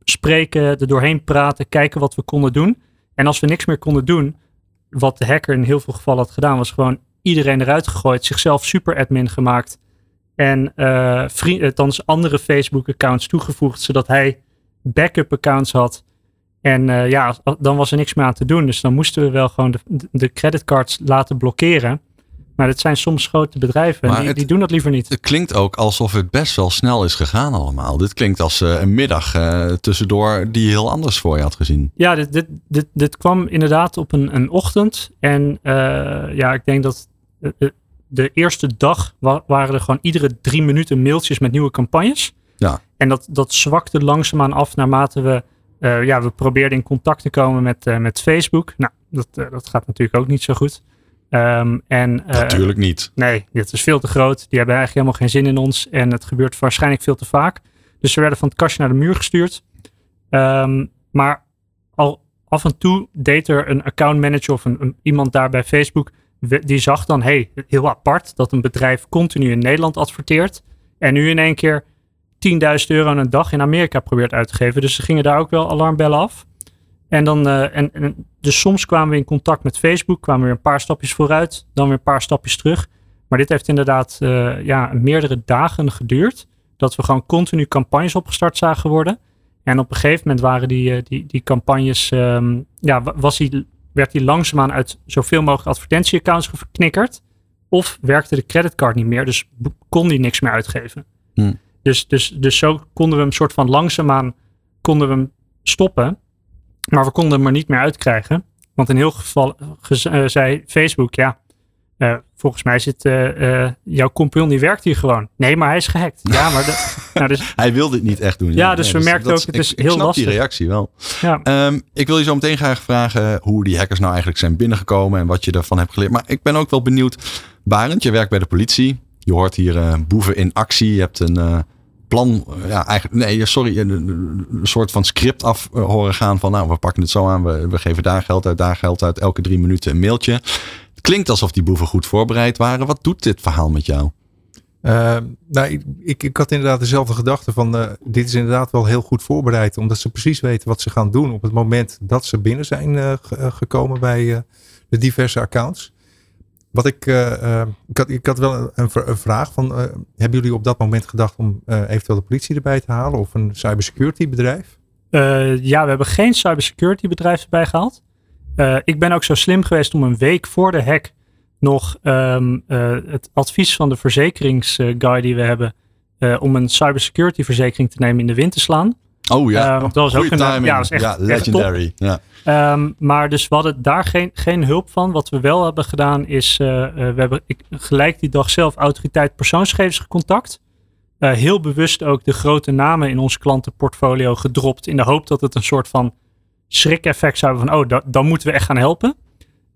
spreken, er doorheen praten, kijken wat we konden doen. En als we niks meer konden doen, wat de hacker in heel veel gevallen had gedaan, was gewoon iedereen eruit gegooid, zichzelf super admin gemaakt en eh vriend, althans andere Facebook accounts toegevoegd, zodat hij backup accounts had. En eh, ja, dan was er niks meer aan te doen. Dus dan moesten we wel gewoon de, de creditcards laten blokkeren. Maar dat zijn soms grote bedrijven en die, het- die doen dat liever niet. Het klinkt ook alsof het best wel snel is gegaan allemaal. Dit klinkt als eh, een middag eh, tussendoor die je heel anders voor je had gezien. Ja, dit, dit, dit, dit kwam inderdaad op een, een ochtend. En ja, ik denk dat de, eerste dag wa- waren er gewoon iedere drie minuten mailtjes met nieuwe campagnes. Ja. En dat, dat zwakte langzaamaan af naarmate we, eh, ja, we probeerden in contact te komen met, eh, met Facebook. Nou, dat, eh, dat gaat natuurlijk ook niet zo goed. Ehm, en, Natuurlijk niet. Nee, dit is veel te groot. Die hebben eigenlijk helemaal geen zin in ons. En het gebeurt waarschijnlijk veel te vaak. Dus we werden van het kastje naar de muur gestuurd. Ehm, maar al af en toe deed er een accountmanager of een, een- iemand daar bij Facebook. Die zag dan, hey, heel apart dat een bedrijf continu in Nederland adverteert. En nu in één keer 10.000 euro een dag in Amerika probeert uit te geven. Dus ze gingen daar ook wel alarmbellen af. En dan, eh, en, dus soms kwamen we in contact met Facebook, kwamen we weer een paar stapjes vooruit, dan weer een paar stapjes terug. Maar dit heeft inderdaad eh, ja, meerdere dagen geduurd. Dat we gewoon continu campagnes opgestart zagen worden. En op een gegeven moment waren die, eh, die, die campagnes, ehm, ja, wa- was die, werd die langzaamaan uit zoveel mogelijk advertentieaccounts geknikkerd. Of werkte de creditcard niet meer, dus kon die niks meer uitgeven. Hm. Dus, dus, dus zo konden we hem soort van langzaamaan konden we hem stoppen. Maar we konden hem er niet meer uitkrijgen. Want in heel geval eh, zei Facebook, ja, eh, volgens mij zit eh, jouw compagnon, die werkt hier gewoon. Nee, maar hij is gehackt. Ja, maar de, nou, dus, Hij wil dit niet echt doen. Ja, dus we merkten dat ook, het ik- is ik heel snap lastig. die reactie wel. ja, Ehm, ik wil je zo meteen graag vragen hoe die hackers nou eigenlijk zijn binnengekomen en wat je ervan hebt geleerd. Maar ik ben ook wel benieuwd. Barend, je werkt bij de politie. Je hoort hier eh, boeven in actie. Je hebt een eh, plan, eh, ja, eigenlijk, nee, sorry, een, soort van script af horen gaan van, nou, we pakken het zo aan, we, we geven daar geld uit, daar geld uit, elke drie minuten een mailtje. Het klinkt alsof die boeven goed voorbereid waren. Wat doet dit verhaal met jou? Uh, nou, ik, ik, had inderdaad dezelfde gedachte van dit is inderdaad wel heel goed voorbereid. Omdat ze precies weten wat ze gaan doen op het moment dat ze binnen zijn gekomen bij de diverse accounts. Wat ik, ik, had, ik had wel een, vraag van, hebben jullie op dat moment gedacht om eventueel de politie erbij te halen of een cybersecurity bedrijf? ja, we hebben geen cybersecurity bedrijf erbij gehaald. Ik ben ook zo slim geweest om een week voor de hack nog uh, het advies van de verzekeringsguy die we hebben. Om een cybersecurity verzekering te nemen in de wind te slaan. Oh ja, uh, dat was ook een timing. Ja, was echt, ja legendary. Echt ja. Um, maar dus we hadden daar geen, geen hulp van. Wat we wel hebben gedaan is, uh, we hebben ik, gelijk die dag zelf autoriteit persoonsgegevens gecontact. eh, heel bewust ook de grote namen in ons klantenportfolio gedropt. In de hoop dat het een soort van schrik-effect zou hebben van, oh, da- dan moeten we echt gaan helpen.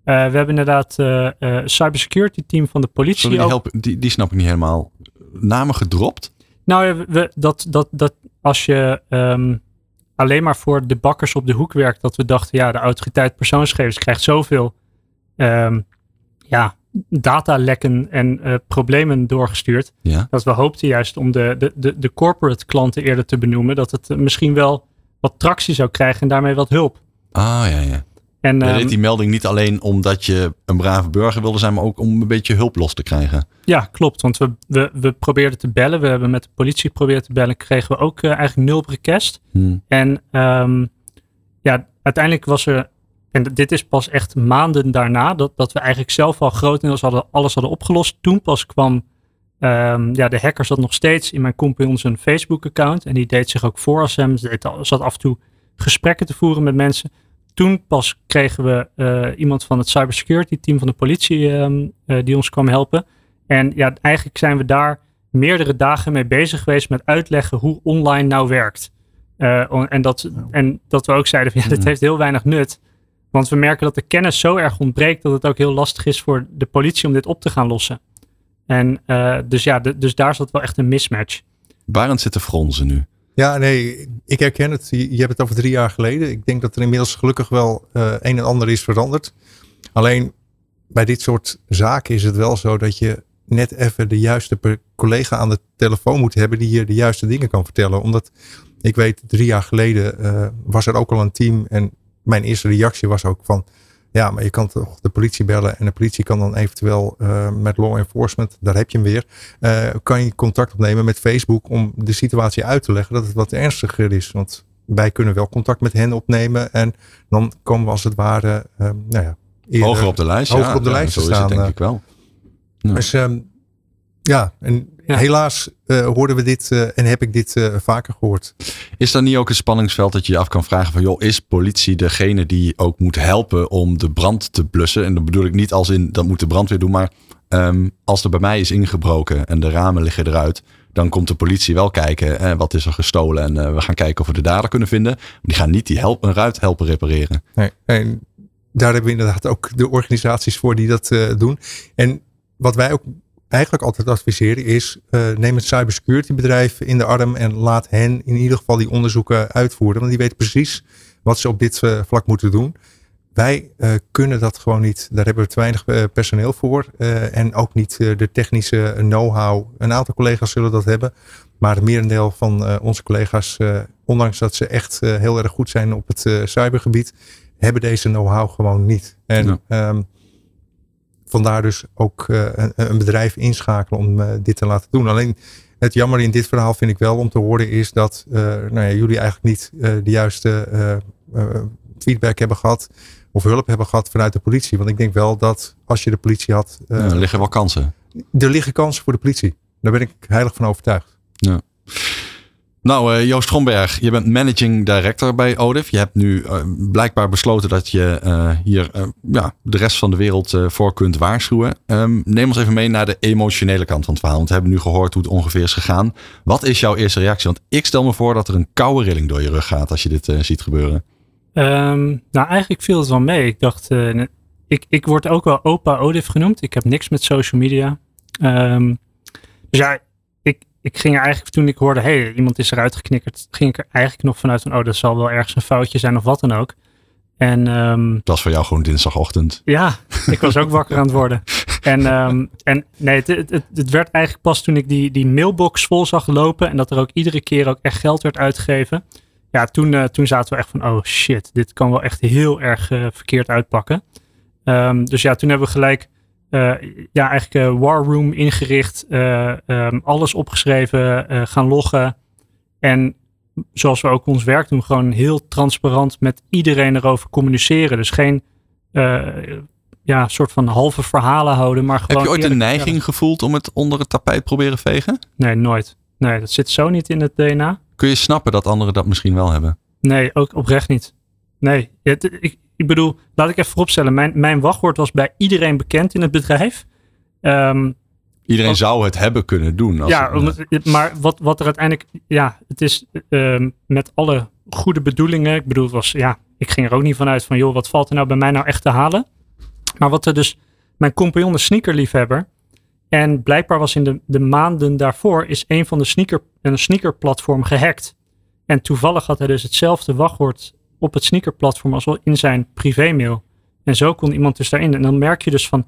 Eh, we hebben inderdaad eh eh, cybersecurity team van de politie. Sorry, help, die, die snap ik niet helemaal. Namen gedropt? Nou, ja, we, dat, dat, dat als je ehm, alleen maar voor de bakkers op de hoek werkt, dat we dachten, ja, de autoriteit persoonsgegevens krijgt zoveel ehm, ja, datalekken en eh, problemen doorgestuurd. Ja. Dat we hoopten juist om de, de, de, de corporate klanten eerder te benoemen, dat het eh, misschien wel wat tractie zou krijgen en daarmee wat hulp. Ah, ja, ja. En, Je ehm, deed die melding niet alleen omdat je een brave burger wilde zijn, maar ook om een beetje hulp los te krijgen. Ja, klopt. Want we, we, we probeerden te bellen. We hebben met de politie geprobeerd te bellen. Kregen we ook eh, eigenlijk nul request. Hm. En ehm, ja, uiteindelijk was er, en dit is pas echt maanden daarna, dat, dat we eigenlijk zelf al grotendeels hadden, alles hadden opgelost. Toen pas kwam, ehm, ja, de hacker zat nog steeds in mijn compagnon zijn Facebook-account. En die deed zich ook voor als hem. Ze zat af en toe gesprekken te voeren met mensen. Toen pas kregen we eh, iemand van het cybersecurity team van de politie ehm, eh, die ons kwam helpen. En ja, eigenlijk zijn we daar meerdere dagen mee bezig geweest met uitleggen hoe online nou werkt. Eh, on- en, dat, en dat we ook zeiden van ja, dit Mhm. heeft heel weinig nut. Want we merken dat de kennis zo erg ontbreekt dat het ook heel lastig is voor de politie om dit op te gaan lossen. En dus ja, de- dus daar zat wel echt een mismatch. Barend zit te fronzen nu. Ja, nee, ik herken het. Je, hebt het over drie jaar geleden. Ik denk dat er inmiddels gelukkig wel eh, een en ander is veranderd. Alleen bij dit soort zaken is het wel zo dat je net even de juiste collega aan de telefoon moet hebben die je de juiste dingen kan vertellen. Omdat ik weet, drie jaar geleden eh, was er ook al een team en mijn eerste reactie was ook van, ja, maar je kan toch de politie bellen en de politie kan dan eventueel eh, met law enforcement, daar heb je hem weer, eh, kan je contact opnemen met Facebook om de situatie uit te leggen dat het wat ernstiger is. Want wij kunnen wel contact met hen opnemen en dan komen we als het ware, eh, nou ja, eerder- Hoger op de lijst. hoger ja, op de ja, lijst zo te is het staan, denk ik wel. Dus ehm, ja, en Ja. helaas eh, hoorden we dit eh, en heb ik dit eh, vaker gehoord. Is dan niet ook een spanningsveld dat je je af kan vragen van joh, is politie degene die ook moet helpen om de brand te blussen? En dat bedoel ik niet als in dat moet de brandweer doen, maar ehm, als er bij mij is ingebroken en de ramen liggen eruit, dan komt de politie wel kijken eh, wat is er gestolen en we gaan kijken of we de dader kunnen vinden. Die gaan niet die help, een ruit helpen repareren. Nee, en daar hebben we inderdaad ook de organisaties voor die dat doen. En wat wij ook eigenlijk altijd adviseren is, eh, neem het cybersecurity bedrijf in de arm en laat hen in ieder geval die onderzoeken uitvoeren. Want die weten precies wat ze op dit eh, vlak moeten doen. Wij eh, kunnen dat gewoon niet. Daar hebben we te weinig personeel voor. en ook niet de technische know-how. Een aantal collega's zullen dat hebben. Maar het merendeel van onze collega's, ondanks dat ze echt heel erg goed zijn op het cybergebied, hebben deze know-how gewoon niet. En Ja. ehm, vandaar dus ook eh, een, een bedrijf inschakelen om eh, dit te laten doen. Alleen het jammer in dit verhaal vind ik wel om te horen is dat eh, nou ja, jullie eigenlijk niet de juiste feedback hebben gehad of hulp hebben gehad vanuit de politie. Want ik denk wel dat als je de politie had, Ja, er liggen wel kansen. er liggen kansen voor de politie. Daar ben ik heilig van overtuigd. Nou, eh, Joost Gromberg, je bent managing director bij ODIF. Je hebt nu eh, blijkbaar besloten dat je eh, hier ja, de rest van de wereld voor kunt waarschuwen. Ehm, neem ons even mee naar de emotionele kant van het verhaal. Want we hebben nu gehoord hoe het ongeveer is gegaan. Wat is jouw eerste reactie? Want ik stel me voor dat er een koude rilling door je rug gaat als je dit ziet gebeuren. Ehm, nou, eigenlijk viel het wel mee. Ik dacht, ik, ik word ook wel opa Odif genoemd. Ik heb niks met social media. Ehm, dus ja, ik, ging er eigenlijk toen ik hoorde, hé, hey, iemand is eruit geknikkerd, ging ik er eigenlijk nog vanuit van, oh, dat zal wel ergens een foutje zijn of wat dan ook. En ehm, Dat was voor jou gewoon dinsdagochtend. ja, ik was ook wakker aan het worden. En, ehm, en nee, het, het, het, het werd eigenlijk pas toen ik die, die mailbox vol zag lopen en dat er ook iedere keer ook echt geld werd uitgegeven. Ja, toen, eh, toen zaten we echt van, oh shit, dit kan wel echt heel erg eh, verkeerd uitpakken. Ehm, dus ja, toen hebben we gelijk eh, ja, eigenlijk uh, War Room ingericht, eh, ehm, alles opgeschreven, gaan loggen. En zoals we ook ons werk doen, gewoon heel transparant met iedereen erover communiceren. Dus geen ja, soort van halve verhalen houden, maar gewoon. Heb je ooit de eerlijk neiging vertellen. gevoeld om het onder het tapijt proberen vegen? Nee, nooit. Nee, dat zit zo niet in het DNA. Kun je snappen dat anderen dat misschien wel hebben? Nee, ook oprecht niet. Nee, het, ik, ik bedoel, laat ik even vooropstellen. Mijn, mijn wachtwoord was bij iedereen bekend in het bedrijf. Ehm, Iedereen zou het hebben kunnen doen. Als ja, het, maar wat, wat er uiteindelijk, ja, het is uh, met alle goede bedoelingen. Ik bedoel, het was, ja, ik ging er ook niet vanuit van, joh, wat valt er nou bij mij nou echt te halen? Maar wat er dus, mijn compagnon, de sneakerliefhebber, en blijkbaar was in de, de maanden daarvoor, is een van de sneaker, een sneakerplatform gehackt. En toevallig had hij dus hetzelfde wachtwoord op het sneakerplatform als wel in zijn privémail. En zo kon iemand dus daarin. En dan merk je dus van,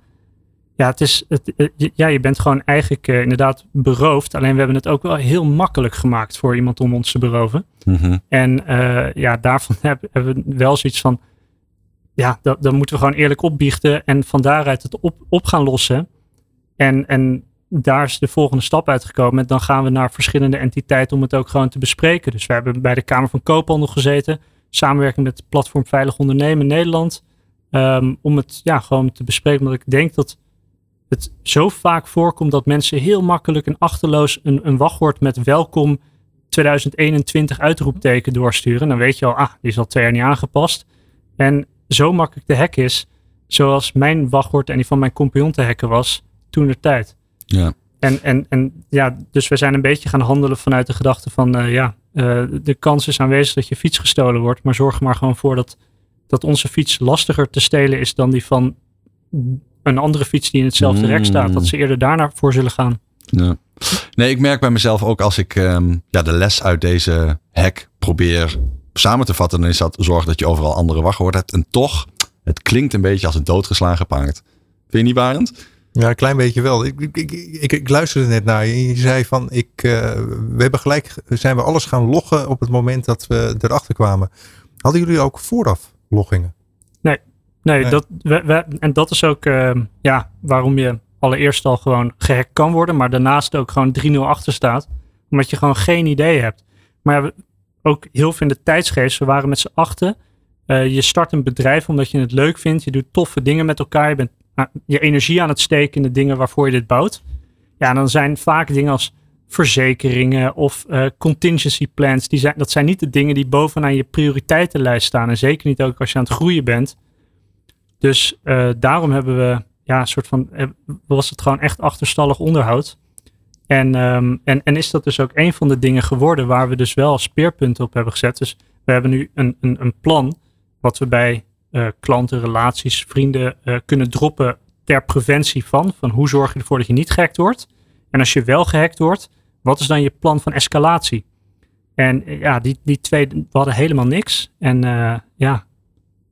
ja, het is, het, ja je bent gewoon eigenlijk uh, inderdaad beroofd. Alleen we hebben het ook wel heel makkelijk gemaakt voor iemand om ons te beroven. Mhm. En uh, ja, daarvan hebben, hebben we wel zoiets van, ja, dat, dan moeten we gewoon eerlijk opbiechten en van daaruit het op, op gaan lossen. En, en daar is de volgende stap uitgekomen. Dan gaan we naar verschillende entiteiten om het ook gewoon te bespreken. Dus we hebben bij de Kamer van Koophandel gezeten. Samenwerking met het platform Veilig Ondernemen Nederland. Um, om het ja, gewoon te bespreken. Omdat ik denk dat het zo vaak voorkomt dat mensen heel makkelijk en achterloos een, een wachtwoord met welkom 2021 uitroepteken doorsturen. Dan weet je al, ah, die is al twee jaar niet aangepast. En zo makkelijk de hack is, zoals mijn wachtwoord en die van mijn compagnon te hacken was toen de tijd. Ja. En, en, en ja, dus we zijn een beetje gaan handelen vanuit de gedachte van, uh, ja, uh, de kans is aanwezig dat je fiets gestolen wordt, maar zorg er maar gewoon voor dat, dat onze fiets lastiger te stelen is dan die van een andere fiets die in hetzelfde mm. rek staat. Dat ze eerder daarna voor zullen gaan. Ja. Nee, ik merk bij mezelf ook als ik um, ja, de les uit deze hack probeer samen te vatten, dan is dat zorg dat je overal andere wachtwoorden hebt. En toch, het klinkt een beetje als een doodgeslagen paard. Vind je niet, Barend? Ja, een klein beetje wel. Ik, ik, ik, ik luisterde net naar je. Je zei van, ik, uh, we hebben gelijk, zijn we alles gaan loggen op het moment dat we erachter kwamen. Hadden jullie ook vooraf loggingen? Nee, nee, nee. Dat, we, we, en dat is ook uh, ja, waarom je allereerst al gewoon gehackt kan worden, maar daarnaast ook gewoon 3-0 achter staat. Omdat je gewoon geen idee hebt. Maar ja, ook heel veel in de tijdsgeest. We waren met z'n achten. Uh, je start een bedrijf omdat je het leuk vindt. Je doet toffe dingen met elkaar. Je bent je energie aan het steken in de dingen waarvoor je dit bouwt. Ja, dan zijn vaak dingen als verzekeringen of uh, contingency plans. Die zijn, dat zijn niet de dingen die bovenaan je prioriteitenlijst staan. En zeker niet ook als je aan het groeien bent. Dus uh, daarom hebben we, ja, een soort van, was het gewoon echt achterstallig onderhoud. En, um, en, en is dat dus ook een van de dingen geworden waar we dus wel speerpunten op hebben gezet. Dus we hebben nu een, een, een plan wat we bij uh, klanten, relaties, vrienden uh, kunnen droppen ter preventie van. Van hoe zorg je ervoor dat je niet gehackt wordt? En als je wel gehackt wordt, wat is dan je plan van escalatie? En uh, ja, die, die twee, we hadden helemaal niks. En ja,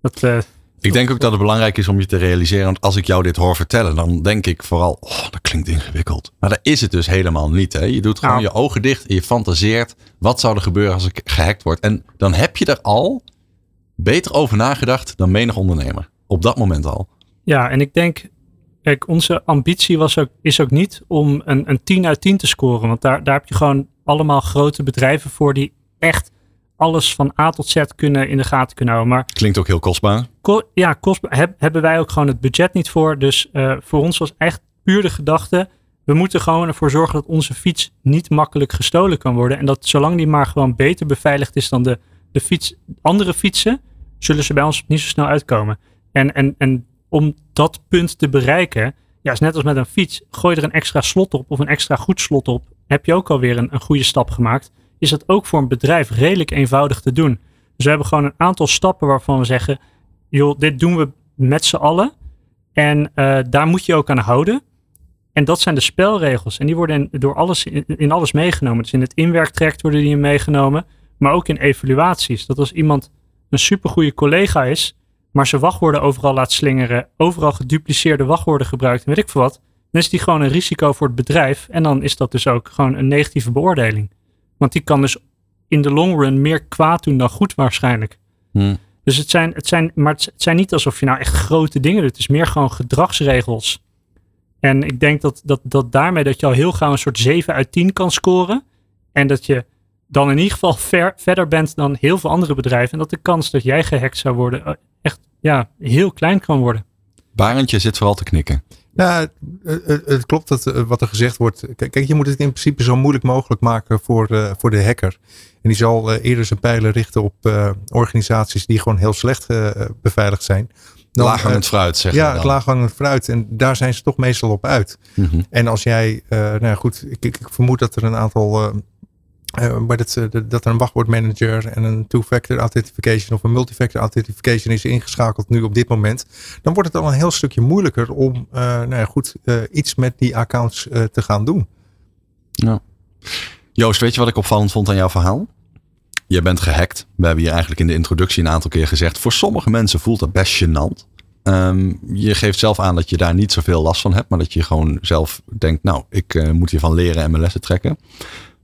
dat... ik denk ook dat het belangrijk is om je te realiseren. Want als ik jou dit hoor vertellen, dan denk ik vooral, oh, dat klinkt ingewikkeld. Maar dat is het dus helemaal niet. Hè? Je doet gewoon nou. je ogen dicht en je fantaseert. Wat zou er gebeuren als ik gehackt word? En dan heb je er al beter over nagedacht dan menig ondernemer. Op dat moment al. Ja, en ik denk, kijk, onze ambitie was ook, is ook niet om een, een 10 uit 10 te scoren. Want daar, daar heb je gewoon allemaal grote bedrijven voor die echt alles van A tot Z kunnen in de gaten kunnen houden. Maar, Klinkt ook heel kostbaar. Ko ja, kostbaar. Heb, hebben wij ook gewoon het budget niet voor. Dus uh, voor ons was echt puur de gedachte. We moeten gewoon ervoor zorgen dat onze fiets niet makkelijk gestolen kan worden. En dat zolang die maar gewoon beter beveiligd is dan de de fiets, andere fietsen, zullen ze bij ons niet zo snel uitkomen. En, en, en om dat punt te bereiken, ja, is net als met een fiets, gooi er een extra slot op of een extra goed slot op, heb je ook alweer een, een goede stap gemaakt. Is dat ook voor een bedrijf redelijk eenvoudig te doen. Dus we hebben gewoon een aantal stappen waarvan we zeggen, joh, dit doen we met z'n allen. En uh, daar moet je ook aan houden. En dat zijn de spelregels. En die worden in, door alles, in, in, alles meegenomen. Dus in het inwerktraject worden die meegenomen maar ook in evaluaties. Dat als iemand een supergoeie collega is, maar zijn wachtwoorden overal laat slingeren, overal gedupliceerde wachtwoorden gebruikt en weet ik veel wat, dan is die gewoon een risico voor het bedrijf. En dan is dat dus ook gewoon een negatieve beoordeling. Want die kan dus in de long run meer kwaad doen dan goed waarschijnlijk. Hmm. Dus het zijn, het zijn, maar het zijn niet alsof je nou echt grote dingen doet. Het is meer gewoon gedragsregels. En ik denk dat, dat, dat daarmee dat je al heel gauw een soort 7 uit 10 kan scoren. En dat je dan in ieder geval ver, verder bent dan heel veel andere bedrijven. En dat de kans dat jij gehackt zou worden eh, echt ja, heel klein kan worden. Barendje zit vooral te knikken. Nou, het klopt dat eh, wat er gezegd wordt. Kijk, je moet het in principe zo moeilijk mogelijk maken voor, uh, voor de hacker. En die zal uh, eerder zijn pijlen richten op uh, organisaties die gewoon heel slecht beveiligd zijn. dan, Laaghangend eh, fruit, zeg je Ja, dan. het laaghangend fruit. En daar zijn ze toch meestal op uit. Mhm. En als jij, eh, nou goed, ik, ik, vermoed dat er een aantal, eh, eh, maar dat, eh, dat- dat er een wachtwoordmanager en een two-factor authentication of een multifactor authentication is ingeschakeld nu op dit moment, dan wordt het al een heel stukje moeilijker om, eh, nou ja, goed, eh, iets met die accounts eh, te gaan doen. Joost, weet je wat ik opvallend vond aan jouw verhaal? Je bent gehackt. We hebben hier eigenlijk in de introductie een aantal keer gezegd. Voor sommige mensen voelt dat best gênant. Ehm, je geeft zelf aan dat je daar niet zoveel last van hebt. Maar dat je gewoon zelf denkt, nou, ik eh, moet hiervan leren en mijn lessen trekken.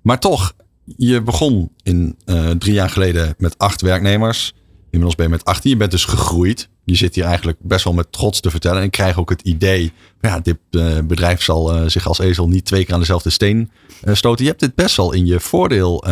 Maar toch, je begon in eh, drie jaar geleden met acht werknemers. Inmiddels ben je met 18. Je bent dus gegroeid. Je zit hier eigenlijk best wel met trots te vertellen. En ik krijg ook het idee, ja, dit eh, bedrijf zal eh, zich als ezel niet twee keer aan dezelfde steen stoten. Je hebt dit best wel in je voordeel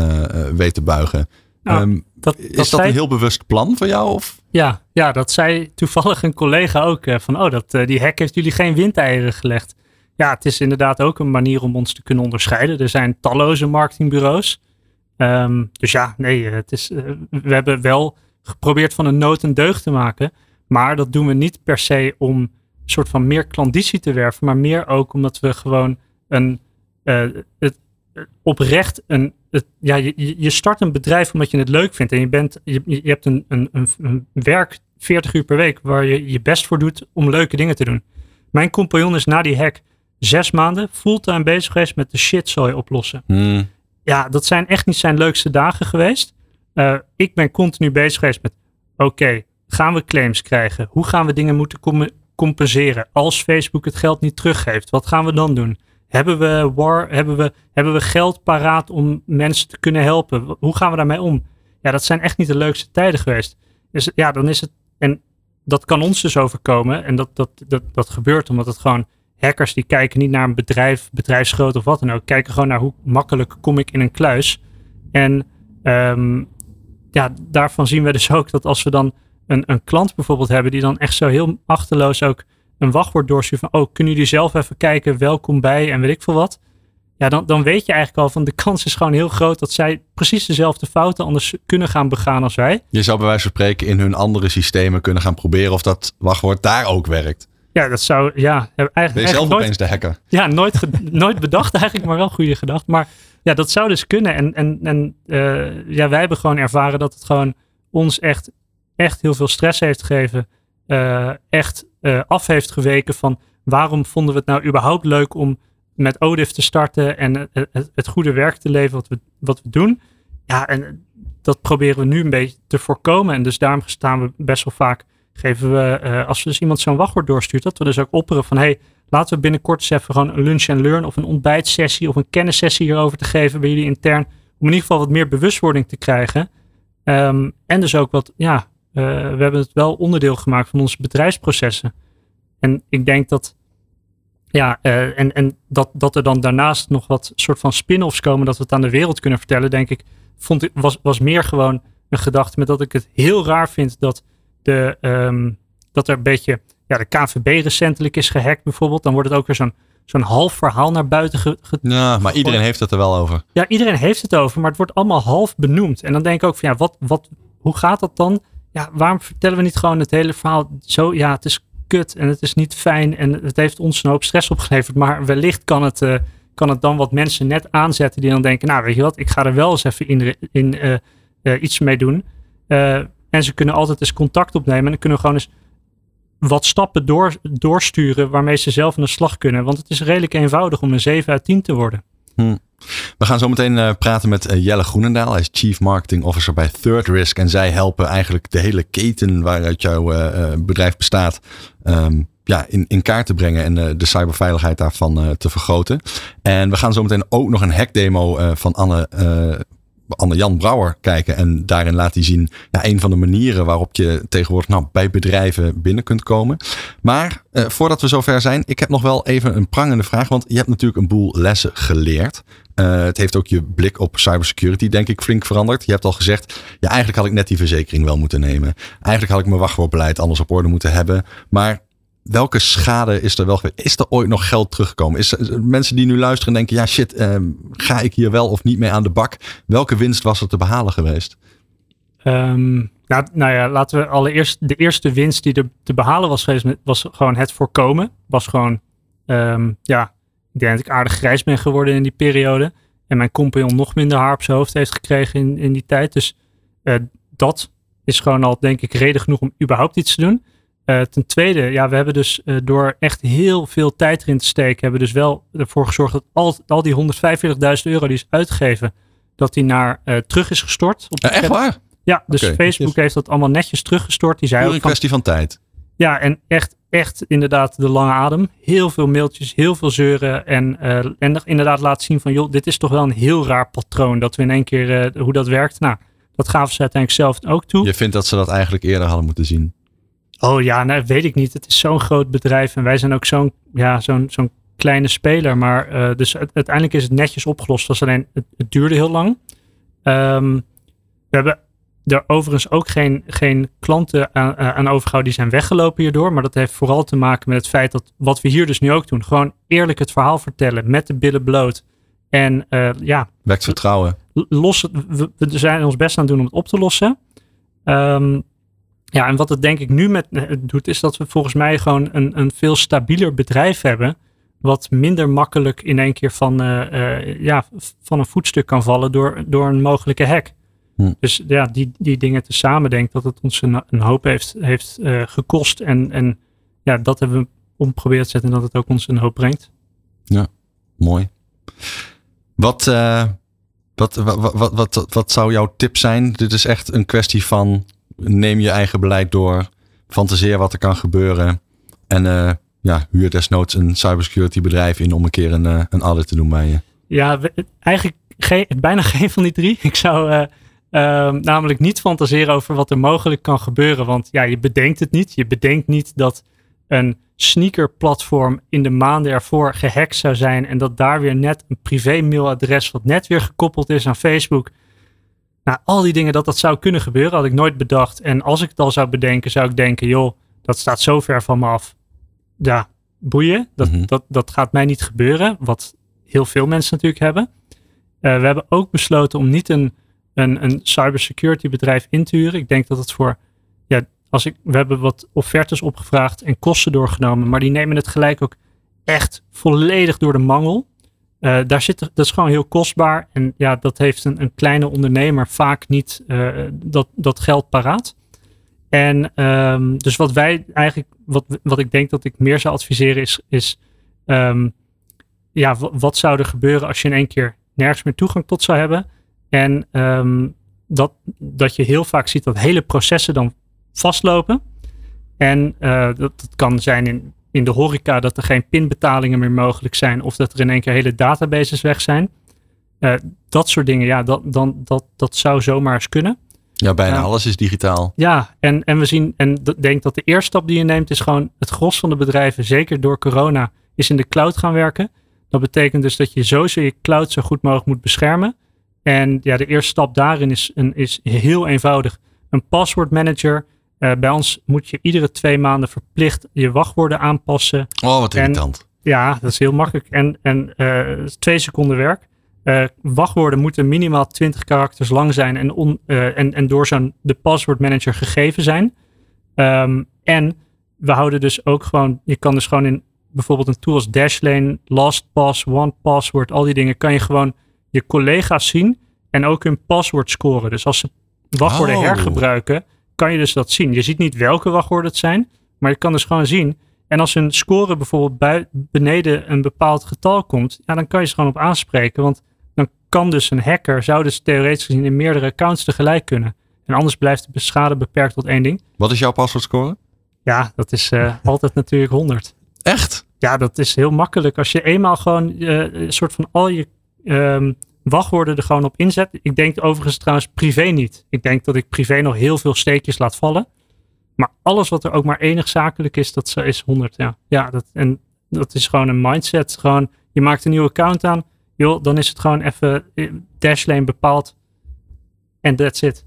weten buigen. Nou, Ehm, Dat, is dat dat zei- een heel bewust plan van jou? Of? Ja, ja, dat zei toevallig een collega ook. van, oh, dat, die hack heeft jullie geen windeieren gelegd. Ja, het is inderdaad ook een manier om ons te kunnen onderscheiden. Er zijn talloze marketingbureaus. Ehm, dus ja, nee, eh, het is, eh, we hebben wel geprobeerd van een nood een deugd te maken. Maar dat doen we niet per se om een soort van meer klanditie te werven. Maar meer ook omdat we gewoon een, eh, het, oprecht een. Het, ja, je, je start een bedrijf omdat je het leuk vindt. En je, bent, je, je hebt een, een, een, een werk 40 uur per week waar je je best voor doet om leuke dingen te doen. Mijn compagnon is na die hack zes maanden fulltime bezig geweest met de shitzooi oplossen. Hmm, Ja, dat zijn echt niet zijn leukste dagen geweest. Eh, ik ben continu bezig geweest met: oké, gaan we claims krijgen? Hoe gaan we dingen moeten com- compenseren? Als Facebook het geld niet teruggeeft, wat gaan we dan doen? Hebben we, war, hebben, we, hebben we geld paraat om mensen te kunnen helpen? Hoe gaan we daarmee om? Ja, dat zijn echt niet de leukste tijden geweest. Dus ja, dan is het. En dat kan ons dus overkomen. En dat, dat, dat, dat gebeurt omdat het gewoon. Hackers die kijken niet naar een bedrijf, bedrijfsgroot of wat dan ook. Kijken gewoon naar hoe makkelijk kom ik in een kluis. En ehm, ja, daarvan zien we dus ook dat als we dan een, een klant bijvoorbeeld hebben. die dan echt zo heel achterloos ook een wachtwoord doorstuurt. van. oh, kunnen jullie zelf even kijken? Welkom bij en weet ik veel wat. Ja, dan, dan weet je eigenlijk al van de kans is gewoon heel groot dat zij precies dezelfde fouten anders kunnen gaan begaan als wij. Je zou bij wijze van spreken in hun andere systemen kunnen gaan proberen of dat wachtwoord daar ook werkt. Ja, dat zou, ja, Ben je eigenlijk, zelf eigenlijk nooit, opeens de hacker? ja, nooit, nooit bedacht eigenlijk, maar wel goede gedacht. Maar ja, dat zou dus kunnen. En, en, en eh, ja, wij hebben gewoon ervaren dat het gewoon ons echt, echt heel veel stress heeft gegeven. eh, echt eh, af heeft geweken van waarom vonden we het nou überhaupt leuk om met ODIF te starten en het, het goede werk te leveren wat we, wat we doen. Ja, en dat proberen we nu een beetje te voorkomen. En dus daarom staan we best wel vaak, geven we, eh, als we dus iemand zo'n wachtwoord doorstuurt, dat we dus ook opperen van, hey, laten we binnenkort eens even gewoon een lunch and learn of een ontbijtsessie of een kennissessie hierover te geven bij jullie intern. Om in ieder geval wat meer bewustwording te krijgen. Ehm, en dus ook wat, ja, eh, we hebben het wel onderdeel gemaakt van onze bedrijfsprocessen. En ik denk dat, ja, eh, en, en dat, dat er dan daarnaast nog wat soort van spin-offs komen, dat we het aan de wereld kunnen vertellen, denk ik, vond was, was meer gewoon een gedachte met dat ik het heel raar vind dat, de, ehm, dat er een beetje, ja, de KVB recentelijk is gehackt bijvoorbeeld. Dan wordt het ook weer zo'n zo'n half verhaal naar buiten ge, ge- Ja, maar iedereen heeft het er wel over. ja, iedereen heeft het over, maar het wordt allemaal half benoemd. En dan denk ik ook van ja, wat, wat, hoe gaat dat dan? Ja, waarom vertellen we niet gewoon het hele verhaal zo? Ja, het is kut en het is niet fijn en het heeft ons een hoop stress opgeleverd. Maar wellicht kan het, eh, kan het dan wat mensen net aanzetten die dan denken, nou weet je wat, ik ga er wel eens even in, in eh, eh, iets mee doen. En ze kunnen altijd eens contact opnemen en dan kunnen we gewoon eens wat stappen door, doorsturen waarmee ze zelf aan de slag kunnen. Want het is redelijk eenvoudig om een 7 uit 10 te worden. We gaan zo meteen eh, praten met eh, Jelle Groenendaal. Hij is Chief Marketing Officer bij Third Risk. En zij helpen eigenlijk de hele keten waaruit jouw eh, bedrijf bestaat. ehm, ja, in, in kaart te brengen en de cyberveiligheid daarvan te vergroten. En we gaan zo meteen ook nog een hackdemo van Anne, Anne-Jan Brouwer kijken. En daarin laat hij zien ja, een van de manieren waarop je tegenwoordig nou, bij bedrijven binnen kunt komen. Maar eh, voordat we zover zijn, ik heb nog wel even een prangende vraag. Want je hebt natuurlijk een boel lessen geleerd. Uh, het heeft ook je blik op cybersecurity, denk ik, flink veranderd. Je hebt al gezegd, ja, eigenlijk had ik net die verzekering wel moeten nemen. Eigenlijk had ik mijn wachtwoordbeleid anders op orde moeten hebben. Maar welke schade is er wel geweest? Is er ooit nog geld teruggekomen? Is mensen die nu luisteren denken, ja shit, uh, ga ik hier wel of niet mee aan de bak? Welke winst was er te behalen geweest? Um, Nou, nou ja, laten we allereerst. De eerste winst die er te behalen was geweest, was gewoon het voorkomen. Was gewoon, um, ja, ik denk dat ik aardig grijs ben geworden in die periode. En mijn compagnon nog minder haar op zijn hoofd heeft gekregen in, in die tijd. Dus uh, dat is gewoon al, denk ik, reden genoeg om überhaupt iets te doen. Uh, ten tweede, ja, we hebben dus uh, door echt heel veel tijd erin te steken, hebben we dus wel ervoor gezorgd dat al, al die 145.000 euro die is uitgegeven, dat die naar terug is gestort. Op echt waar? Ja, dus okay. Facebook heeft dat allemaal netjes teruggestort. Die zei ook een kwestie van tijd. Ja, en echt, echt inderdaad de lange adem. Heel veel mailtjes, heel veel zeuren. En, uh, en inderdaad laten zien van, joh, dit is toch wel een heel raar patroon. Dat we in één keer, uh, hoe dat werkt. Nou, dat gaven ze uiteindelijk zelf ook toe. Je vindt dat ze dat eigenlijk eerder hadden moeten zien? Oh ja, nou, weet ik niet. Het is zo'n groot bedrijf. En wij zijn ook zo'n ja, zo'n zo'n kleine speler. Maar uh, dus uiteindelijk is het netjes opgelost. Het, was alleen, het, het duurde heel lang. Um, we hebben er overigens ook geen, geen klanten aan, aan overgehouden die zijn weggelopen hierdoor. Maar dat heeft vooral te maken met het feit dat wat we hier dus nu ook doen. Gewoon eerlijk het verhaal vertellen met de billen bloot. En uh, ja. Wekt vertrouwen. Los, we, we, zijn ons best aan het doen om het op te lossen. Um, ja, en wat het denk ik nu met doet, is dat we volgens mij gewoon een, een veel stabieler bedrijf hebben. Wat minder makkelijk in één keer van, uh, uh, ja, van een voetstuk kan vallen door, door een mogelijke hack. Hm. Dus ja, die, die dingen tezamen denk dat het ons een, een hoop heeft, heeft uh, gekost. En, en ja, dat hebben we om proberen te zetten en dat het ook ons een hoop brengt. Ja, mooi. Wat, wat, wat, wat, wat, wat zou jouw tip zijn? Dit is echt een kwestie van neem je eigen beleid door. Fantaseer wat er kan gebeuren. En uh, ja, huur desnoods een cybersecurity bedrijf in om een keer een, een audit te doen bij je. Ja, eigenlijk geen, bijna geen van die drie. Ik zou Um, namelijk niet fantaseren over wat er mogelijk kan gebeuren. Want ja, je bedenkt het niet. Je bedenkt niet dat een sneakerplatform in de maanden ervoor gehackt zou zijn. En dat daar weer net een privé mailadres wat net weer gekoppeld is aan Facebook. Nou, al die dingen dat dat zou kunnen gebeuren, had ik nooit bedacht. En als ik het al zou bedenken, zou ik denken, joh, dat staat zo ver van me af. Ja, boeien. Dat, mm -hmm. dat, dat gaat mij niet gebeuren. Wat heel veel mensen natuurlijk hebben. Uh, we hebben ook besloten om niet een een, een cybersecurity bedrijf in te huren. Ik denk dat het voor, ja, als ik, we hebben wat offertes opgevraagd en kosten doorgenomen, maar die nemen het gelijk ook echt volledig door de mangel. Uh, daar zit, dat is gewoon heel kostbaar. En ja, dat heeft een, een kleine ondernemer vaak niet uh, dat, dat geld paraat. En um, dus wat wij eigenlijk, wat, wat ik denk dat ik meer zou adviseren is, is um, ja, wat zou er gebeuren als je in één keer nergens meer toegang tot zou hebben? En um, dat, dat je heel vaak ziet dat hele processen dan vastlopen. En dat, dat, kan zijn in, in de horeca dat er geen pinbetalingen meer mogelijk zijn. Of dat er in één keer hele databases weg zijn. Uh, dat soort dingen, ja, dat, dan, dat, dat zou zomaar eens kunnen. Ja, bijna uh, alles is digitaal. Ja, en, en we zien, en ik denk dat de eerste stap die je neemt is gewoon het gros van de bedrijven, zeker door corona, is in de cloud gaan werken. Dat betekent dus dat je sowieso je cloud zo goed mogelijk moet beschermen. En ja, de eerste stap daarin is, een, is heel eenvoudig. Een password manager. Uh, bij ons moet je iedere twee maanden verplicht je wachtwoorden aanpassen. Oh, wat irritant. Ja, dat is heel makkelijk. En, en uh, twee seconden werk. Uh, wachtwoorden moeten minimaal 20 karakters lang zijn en, on, en, en door zo'n de password manager gegeven zijn. Um, en we houden dus ook gewoon, je kan dus gewoon in bijvoorbeeld een tool als Dashlane, LastPass, OnePassword, al die dingen, kan je gewoon je collega's zien en ook hun paswoord scoren. Dus als ze wachtwoorden oh. hergebruiken, kan je dus dat zien. Je ziet niet welke wachtwoorden het zijn, maar je kan dus gewoon zien. En als hun score bijvoorbeeld beneden een bepaald getal komt, ja, dan kan je ze gewoon op aanspreken. Want dan kan dus een hacker, zou dus theoretisch gezien in meerdere accounts tegelijk kunnen. En anders blijft de schade beperkt tot één ding. Wat is jouw paswoordscore? Ja, dat is uh, altijd natuurlijk 100. Echt? Ja, dat is heel makkelijk. Als je eenmaal gewoon uh, een soort van al je um, wachtwoorden er gewoon op inzet. Ik denk overigens trouwens privé niet. Ik denk dat ik privé nog heel veel steekjes laat vallen. Maar alles wat er ook maar enig zakelijk is, dat is 100. Ja, ja dat, en dat is gewoon een mindset. Gewoon, je maakt een nieuwe account aan. Joh, dan is het gewoon even eh, dashlane bepaald. En that's it.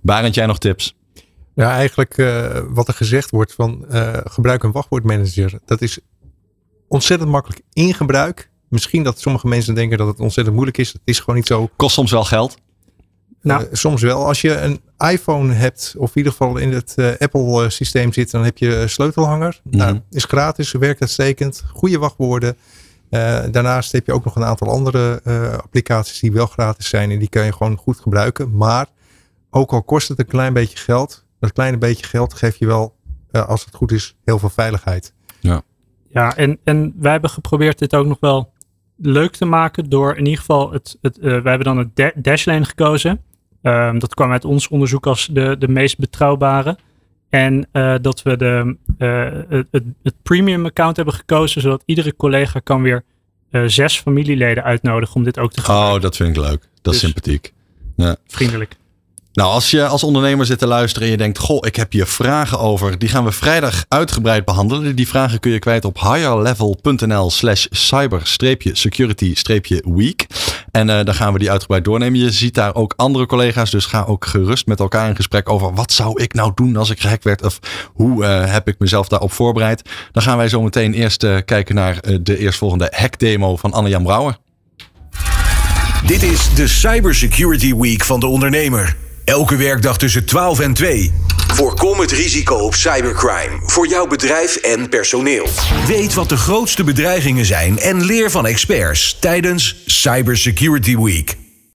Barend, jij nog tips? Ja, eigenlijk uh, wat er gezegd wordt van uh, gebruik een wachtwoordmanager. Dat is ontzettend makkelijk in gebruik misschien dat sommige mensen denken dat het ontzettend moeilijk is. Het is gewoon niet zo. Kost soms wel geld. Nou. Uh, soms wel. Als je een iPhone hebt, of in ieder geval in het uh, Apple systeem zit, dan heb je sleutelhanger. Mm -hmm. nou, is gratis, werkt uitstekend. Goede wachtwoorden. daarnaast heb je ook nog een aantal andere applicaties die wel gratis zijn. En die kan je gewoon goed gebruiken. Maar ook al kost het een klein beetje geld, dat kleine beetje geld geeft je wel, als het goed is, heel veel veiligheid. Ja. Ja, en, en wij hebben geprobeerd dit ook nog wel leuk te maken door in ieder geval het, het uh, wij hebben dan het dashlane gekozen. Um, dat kwam uit ons onderzoek als de, de meest betrouwbare. En uh, dat we de, uh, het, het, premium account hebben gekozen, zodat iedere collega kan weer zes familieleden uitnodigen om dit ook te gebruiken. Oh, dat vind ik leuk. Dat dus, is sympathiek. Ja. Vriendelijk. Nou, als je als ondernemer zit te luisteren en je denkt: Goh, ik heb hier vragen over. Die gaan we vrijdag uitgebreid behandelen. Die vragen kun je kwijt op higherlevel.nl/slash cyber-security-week. En uh, dan gaan we die uitgebreid doornemen. Je ziet daar ook andere collega's. Dus ga ook gerust met elkaar in gesprek over wat zou ik nou doen als ik gehackt werd? Of hoe uh, heb ik mezelf daarop voorbereid? Dan gaan wij zo meteen eerst uh, kijken naar de eerstvolgende hackdemo van Anne-Jan Brouwer. Dit is de Cybersecurity Week van de ondernemer. Elke werkdag tussen 12 en 2. Voorkom het risico op cybercrime voor jouw bedrijf en personeel. Weet wat de grootste bedreigingen zijn en leer van experts tijdens Cybersecurity Week.